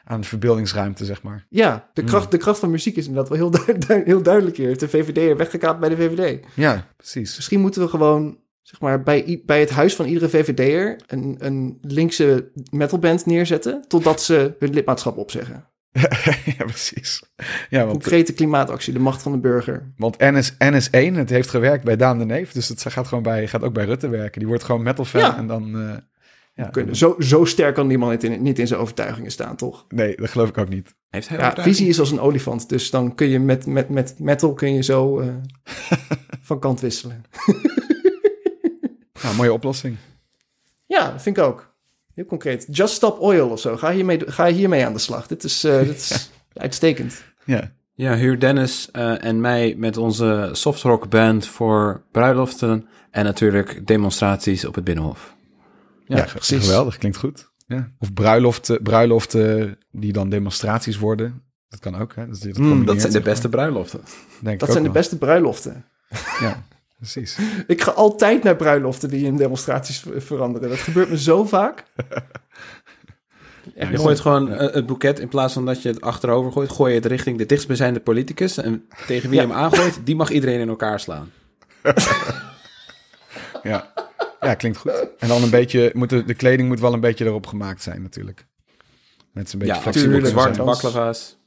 aan de verbeeldingsruimte, zeg maar. Ja, de Mm. kracht, de kracht van muziek is inderdaad wel heel, heel duidelijk hier. Heeft de VVD er weggekaapt bij de VVD. Ja, precies. Misschien moeten we gewoon, zeg maar, bij, bij het huis van iedere VVD'er een, een linkse metalband neerzetten. Totdat ze hun lidmaatschap opzeggen. ja, precies. Ja, want, Concrete klimaatactie, de macht van de burger. want NS, NS1, het heeft gewerkt bij Daan de Neef. Dus het gaat, gewoon bij, gaat ook bij Rutte werken. Die wordt gewoon metal fan Ja. en dan... uh, ja, Kunnen. Zo, zo sterk kan die man niet in, niet in zijn overtuigingen staan, toch? Nee, dat geloof ik ook niet. Heeft hij Ja, visie is als een olifant. Dus dan kun je met, met, met metal kun je zo eh, van kant wisselen. Nou, mooie oplossing. Ja, dat vind ik ook. Heel concreet. Just Stop Oil of zo. Ga hiermee, ga hiermee aan de slag. Dit is, eh, dit is uitstekend. Ja. Ja, huur Dennis eh, en mij met onze softrock band voor bruiloften en natuurlijk demonstraties op het Binnenhof. Ja, precies. geweldig. Klinkt goed. Ja. Of bruiloften, bruiloften die dan demonstraties worden. Dat kan ook, hè? Dus dat, Mm, dat zijn de beste bruiloften. Denk ik Dat ook zijn de beste bruiloften. Ja, precies. Ik ga altijd naar bruiloften die in demonstraties ver- veranderen. Dat gebeurt me zo vaak. Echt Je gooit gewoon eh, het boeket, in plaats van dat je het achterover gooit, gooi je het richting de dichtstbijzijnde politicus. En tegen wie Ja. je hem aangooit, die mag iedereen in elkaar slaan. Ja. ja, klinkt goed. En dan een beetje, moet de, de kleding moet wel een beetje erop gemaakt zijn natuurlijk. Met een beetje Ja, flexibel tuurlijk. kunnen Zwarte baklava's.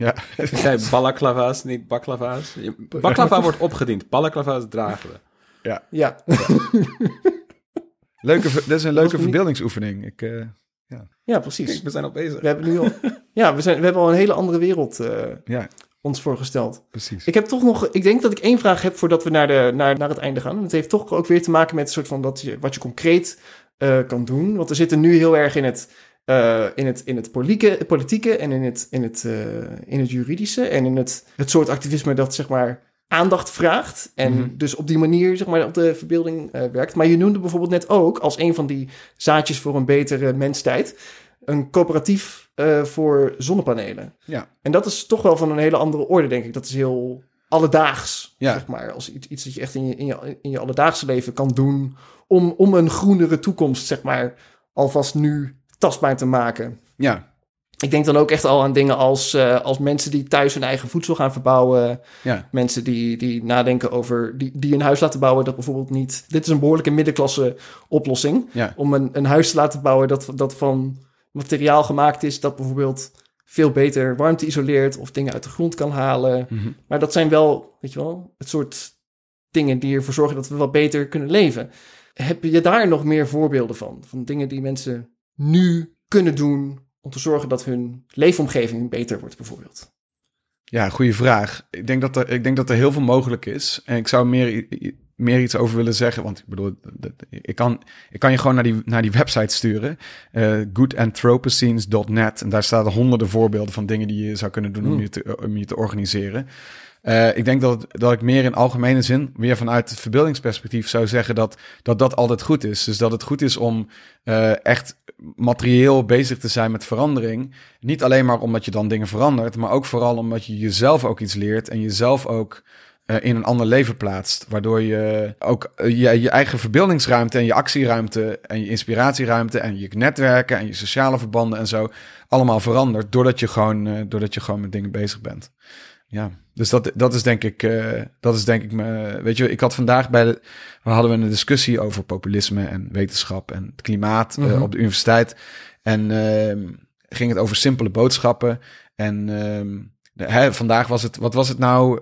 Ja, Ik zei balaklava's, niet baklava's. Baklava wordt opgediend, balaklava's dragen we. Ja, leuke, ver- dit is een leuke verbeeldingsoefening. Ik, eh, ja, precies. We zijn al bezig. We hebben nu al, ja, we, zijn, we hebben al een hele andere wereld eh, ja, ons voorgesteld. precies. Ik heb toch nog, ik denk dat ik één vraag heb voordat we naar, de, naar, naar het einde gaan. En het heeft toch ook weer te maken met een soort van dat je, wat je concreet eh, kan doen. Want we zitten nu heel erg in het, eh, in het, in het politieke, politieke en in het, in, het, eh, in het juridische. En in het, het soort activisme dat zeg maar aandacht vraagt. En Mhm. dus op die manier zeg maar, op de verbeelding eh, werkt. Maar je noemde bijvoorbeeld net ook als een van die zaadjes voor een betere menstijd. een coöperatief voor zonnepanelen. Ja. En dat is toch wel van een hele andere orde, denk ik. Dat is heel alledaags, Ja. zeg maar. Als iets, iets dat je echt in je, in, je, in je alledaagse leven kan doen... Om, om een groenere toekomst, zeg maar, alvast nu tastbaar te maken. Ja, Ik denk dan ook echt al aan dingen als, eh, als mensen die thuis hun eigen voedsel gaan verbouwen. ja, Mensen die, die nadenken over, die, die een huis laten bouwen dat bijvoorbeeld niet... Dit is een behoorlijke middenklasse oplossing. ja. Om een, een huis te laten bouwen dat, dat van materiaal gemaakt is... dat bijvoorbeeld veel beter warmte isoleert of dingen uit de grond kan halen. Mhm. Maar dat zijn wel, weet je wel, het soort dingen die ervoor zorgen dat we wat beter kunnen leven. Heb je daar nog meer voorbeelden van? Van dingen die mensen nu kunnen doen om te zorgen dat hun leefomgeving beter wordt, bijvoorbeeld? Ja, goede vraag. Ik denk, dat er, ik denk dat er heel veel mogelijk is. En ik zou meer, meer iets over willen zeggen. Want ik bedoel, ik kan, ik kan je gewoon naar die, naar die website sturen. goodanthropocenes.net. En daar staan honderden voorbeelden van dingen die je zou kunnen doen om, Hmm. je te, om je te organiseren. Eh, ik denk dat, dat ik meer in algemene zin, weer vanuit het verbeeldingsperspectief, zou zeggen dat dat, dat altijd goed is. Dus dat het goed is om eh, echt materieel bezig te zijn met verandering. Niet alleen maar omdat je dan dingen verandert, maar ook vooral omdat je jezelf ook iets leert en jezelf ook eh, in een ander leven plaatst. Waardoor je ook je, je eigen verbeeldingsruimte en je actieruimte en je inspiratieruimte en je netwerken en je sociale verbanden en zo allemaal verandert. Doordat je gewoon, doordat je gewoon met dingen bezig bent. Ja, dus dat, dat is denk ik, eh, dat is denk ik me. Weet je, ik had vandaag bij de, we hadden we een discussie over populisme en wetenschap en het klimaat eh, Mhm. op de universiteit. En ehm, ging het over simpele boodschappen. En ehm, de- hè, vandaag was het, wat was het nou?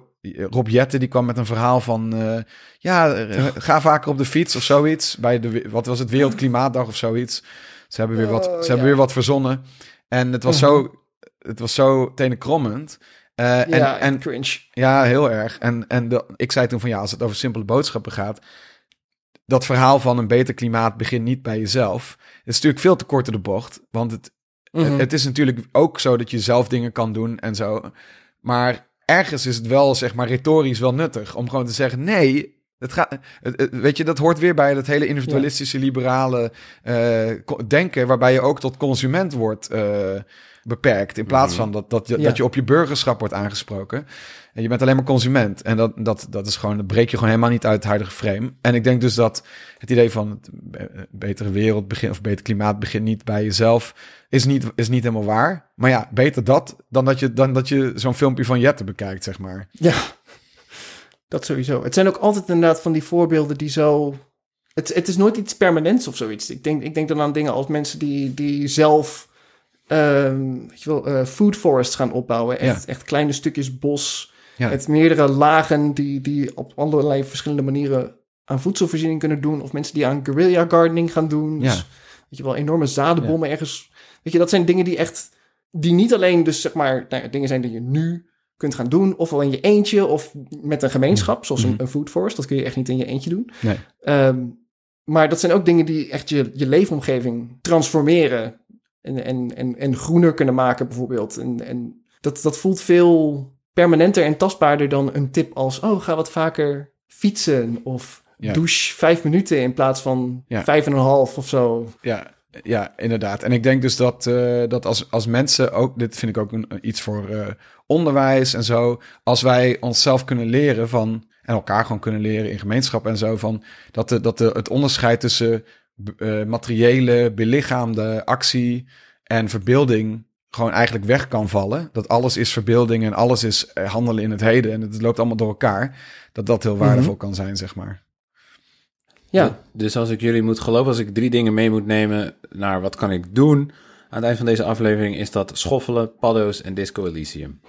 Rob Jette die kwam met een verhaal van, eh, ja, ga vaker op de fiets of zoiets. Bij de, wat was het, Wereldklimaatdag of zoiets. Ze hebben weer wat, Oh, ze ja. hebben weer wat verzonnen. En het was Mhm. zo, het was zo tenenkrommend. Eh, ja, en, en en cringe. ja, heel erg. En, en de- ik zei toen van ja, als het over simpele boodschappen gaat, dat verhaal van een beter klimaat begint niet bij jezelf. Het is natuurlijk veel te kort door de bocht, want het, Mhm. het is natuurlijk ook zo dat je zelf dingen kan doen en zo. Maar ergens is het wel, zeg maar, retorisch wel nuttig om gewoon te zeggen: nee. Het gaat, het- het- weet je, dat hoort weer bij dat hele individualistische, liberale eh, denken, waarbij je ook tot consument wordt eh, beperkt. In plaats Mhm. van dat, dat, je, Ja. dat je op je burgerschap wordt aangesproken. En je bent alleen maar consument. En dat, dat, dat is gewoon, dat breek je gewoon helemaal niet uit het huidige frame. En ik denk dus dat het idee van het be- betere wereld begint, of beter klimaat begint niet bij jezelf, is niet, is niet helemaal waar. Maar ja, beter dat dan dat je, dan dat je zo'n filmpje van Jette bekijkt, zeg maar. Ja, dat sowieso. Het zijn ook altijd inderdaad van die voorbeelden die zo... Het, het is nooit iets permanents of zoiets. Ik denk, ik denk dan aan dingen als mensen die, die zelf ehm, weet je wel, eh, food forests gaan opbouwen. Echt, echt kleine stukjes bos Ja. met meerdere lagen die, die op allerlei verschillende manieren aan voedselvoorziening kunnen doen. Of mensen die aan guerrilla gardening gaan doen. Ja. Dus, weet je wel, enorme zadenbommen ergens. Weet je, dat zijn dingen die echt... Die niet alleen dus zeg maar nou dingen zijn die je nu kunt gaan doen. Ofwel in je eentje of met een gemeenschap. Zoals een, Mhm. een food forest. Dat kun je echt niet in je eentje doen. Nee. Ehm, maar dat zijn ook dingen die echt je, je leefomgeving transformeren. En, en, en, en groener kunnen maken bijvoorbeeld. En, en dat, dat voelt veel permanenter en tastbaarder dan een tip als... oh, ga wat vaker fietsen of Ja. douche vijf minuten in plaats van Ja. vijf en een half of zo. Ja, ja, inderdaad. En ik denk dus dat, eh, dat als, als mensen ook, dit vind ik ook een, iets voor eh, onderwijs en zo, als wij onszelf kunnen leren van, en elkaar gewoon kunnen leren in gemeenschap en zo, van dat, de, dat de, het onderscheid tussen eh, materiële, belichaamde actie en verbeelding gewoon eigenlijk weg kan vallen. Dat alles is verbeelding en alles is handelen in het heden en het loopt allemaal door elkaar. Dat dat heel waardevol kan zijn, zeg maar. Ja, Dus als ik jullie moet geloven, als ik drie dingen mee moet nemen naar wat kan ik doen aan het eind van deze aflevering, is dat schoffelen, paddo's en Disco Elysium.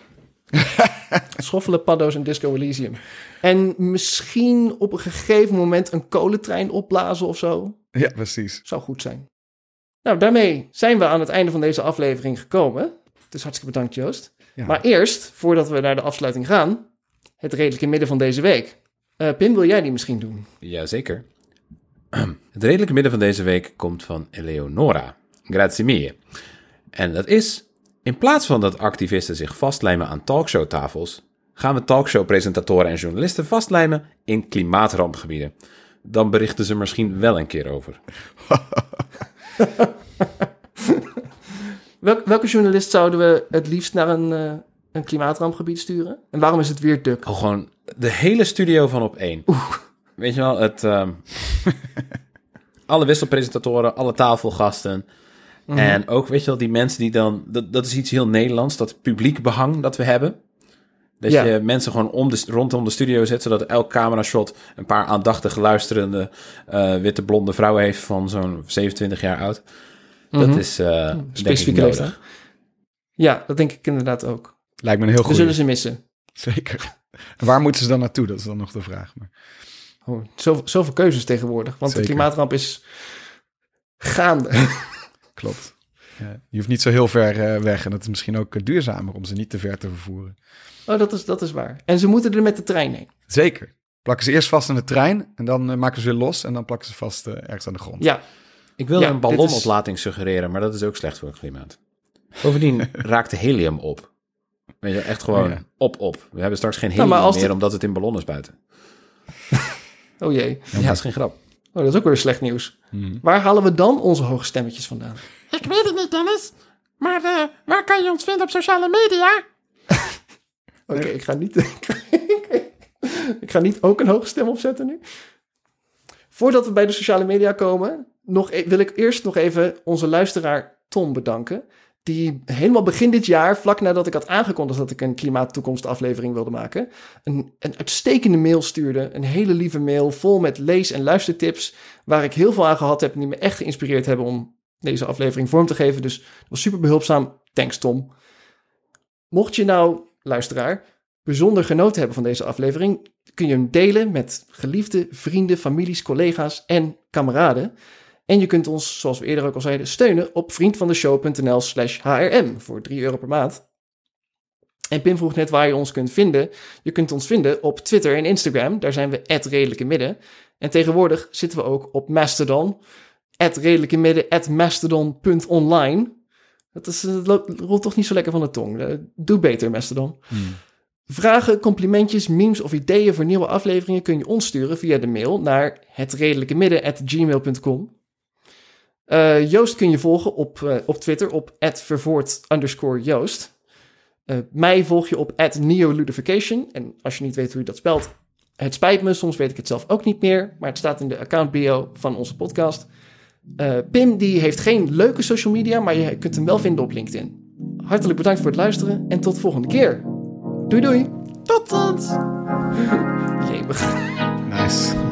schoffelen, paddo's en Disco Elysium. En misschien op een gegeven moment een kolentrein opblazen of zo. Ja, precies. Zou goed zijn. Nou, daarmee zijn we aan het einde van deze aflevering gekomen. Dus hartstikke bedankt, Joost. Ja. Maar eerst, voordat we naar de afsluiting gaan, het redelijke midden van deze week. Eh, Pim, wil jij die misschien doen? Jazeker. Het redelijke midden van deze week komt van Eleonora. Grazie mille. En dat is, in plaats van dat activisten zich vastlijmen aan talkshowtafels, gaan we talkshow-presentatoren en journalisten vastlijmen in klimaatrampgebieden. Dan berichten ze misschien wel een keer over. Welk, welke journalist zouden we het liefst naar een, eh, een klimaatrampgebied sturen? En waarom is het weer Duk? Oh, gewoon de hele studio van op één. Weet je wel, het, ehm, alle wisselpresentatoren, alle tafelgasten. En ook, weet je wel, die mensen die dan... Dat, dat is iets heel Nederlands, dat publiek behang dat we hebben. Dat Ja. je mensen gewoon om de, rondom de studio zet... zodat elk camera-shot een paar aandachtig luisterende... eh, witte blonde vrouwen heeft van zo'n 27 jaar oud. Dat is eh denk ik Specifieke nodig. leeftijd. Ja, dat denk ik inderdaad ook. Lijkt me een heel We goed. zullen ze missen. Zeker. En waar moeten ze dan naartoe? Dat is dan nog de vraag. Maar... Oh, zoveel, zoveel keuzes tegenwoordig. Want Zeker. de klimaatramp is gaande. Klopt. Ja, je hoeft niet zo heel ver eh, weg. En het is misschien ook eh, duurzamer om ze niet te ver te vervoeren. Oh, dat is, dat is waar. En ze moeten er met de trein heen. Zeker. Plakken ze eerst vast aan de trein. En dan eh, maken ze weer los. En dan plakken ze vast ergens aan de grond. Ja, Ik wil Ja, een is- ballonoplating suggereren, maar dat is ook slecht voor het klimaat. Bovendien raakt de helium op. Weet je, echt gewoon Oh ja. op, op. We hebben straks geen Nou, helium meer, de- omdat het in ballonnen is buiten. Oh jee. Ja, dat is geen grap. Oh, dat is ook weer slecht nieuws. Hmm. Waar halen we dan onze hoge stemmetjes vandaan? Ik weet het niet, Dennis. Maar eh, waar kan je ons vinden op sociale media? Oké, ik ga niet... ik ga niet ook een hoge stem opzetten nu. Voordat we bij de sociale media komen, nog, e- wil ik eerst nog even onze luisteraar Tom bedanken. Die helemaal begin dit jaar, vlak nadat ik had aangekondigd dat ik een klimaattoekomstaflevering wilde maken, een, een uitstekende mail stuurde. Een hele lieve mail vol met lees- en luistertips, waar ik heel veel aan gehad heb en die me echt geïnspireerd hebben om deze aflevering vorm te geven. Dus dat was super behulpzaam. Thanks Tom. Mocht je nou, luisteraar, bijzonder genoten hebben van deze aflevering, kun je hem delen met geliefde vrienden, families, collega's en kameraden. En je kunt ons, zoals we eerder ook al zeiden, steunen op vriendvandeshow.nl slash hrm voor 3 euro per maand. En Pim vroeg net waar je ons kunt vinden. Je kunt ons vinden op Twitter en Instagram. Daar zijn we redelijke midden. En tegenwoordig zitten we ook op Mastodon. redelijke midden, mastodon.online. Dat is, loopt- rolt toch niet zo lekker van de tong. Eh, Doe beter, Mastodon. Hmm. Vragen, complimentjes, memes of ideeën voor nieuwe afleveringen kun je ons sturen via de mail naar hetredelijkemidden.gmail.com. Eh Joost kun je volgen op, eh, op Twitter op vervoort underscore Joost. Eh, mij volg je op neoludification. En als je niet weet hoe je dat spelt, het spijt me, soms weet ik het zelf ook niet meer. Maar het staat in de account bio van onze podcast. Pim die heeft geen leuke social media, maar je kunt hem wel vinden op LinkedIn. Hartelijk bedankt voor het luisteren en tot de volgende keer. Doei doei. Tot ziens. Jemig. Nice.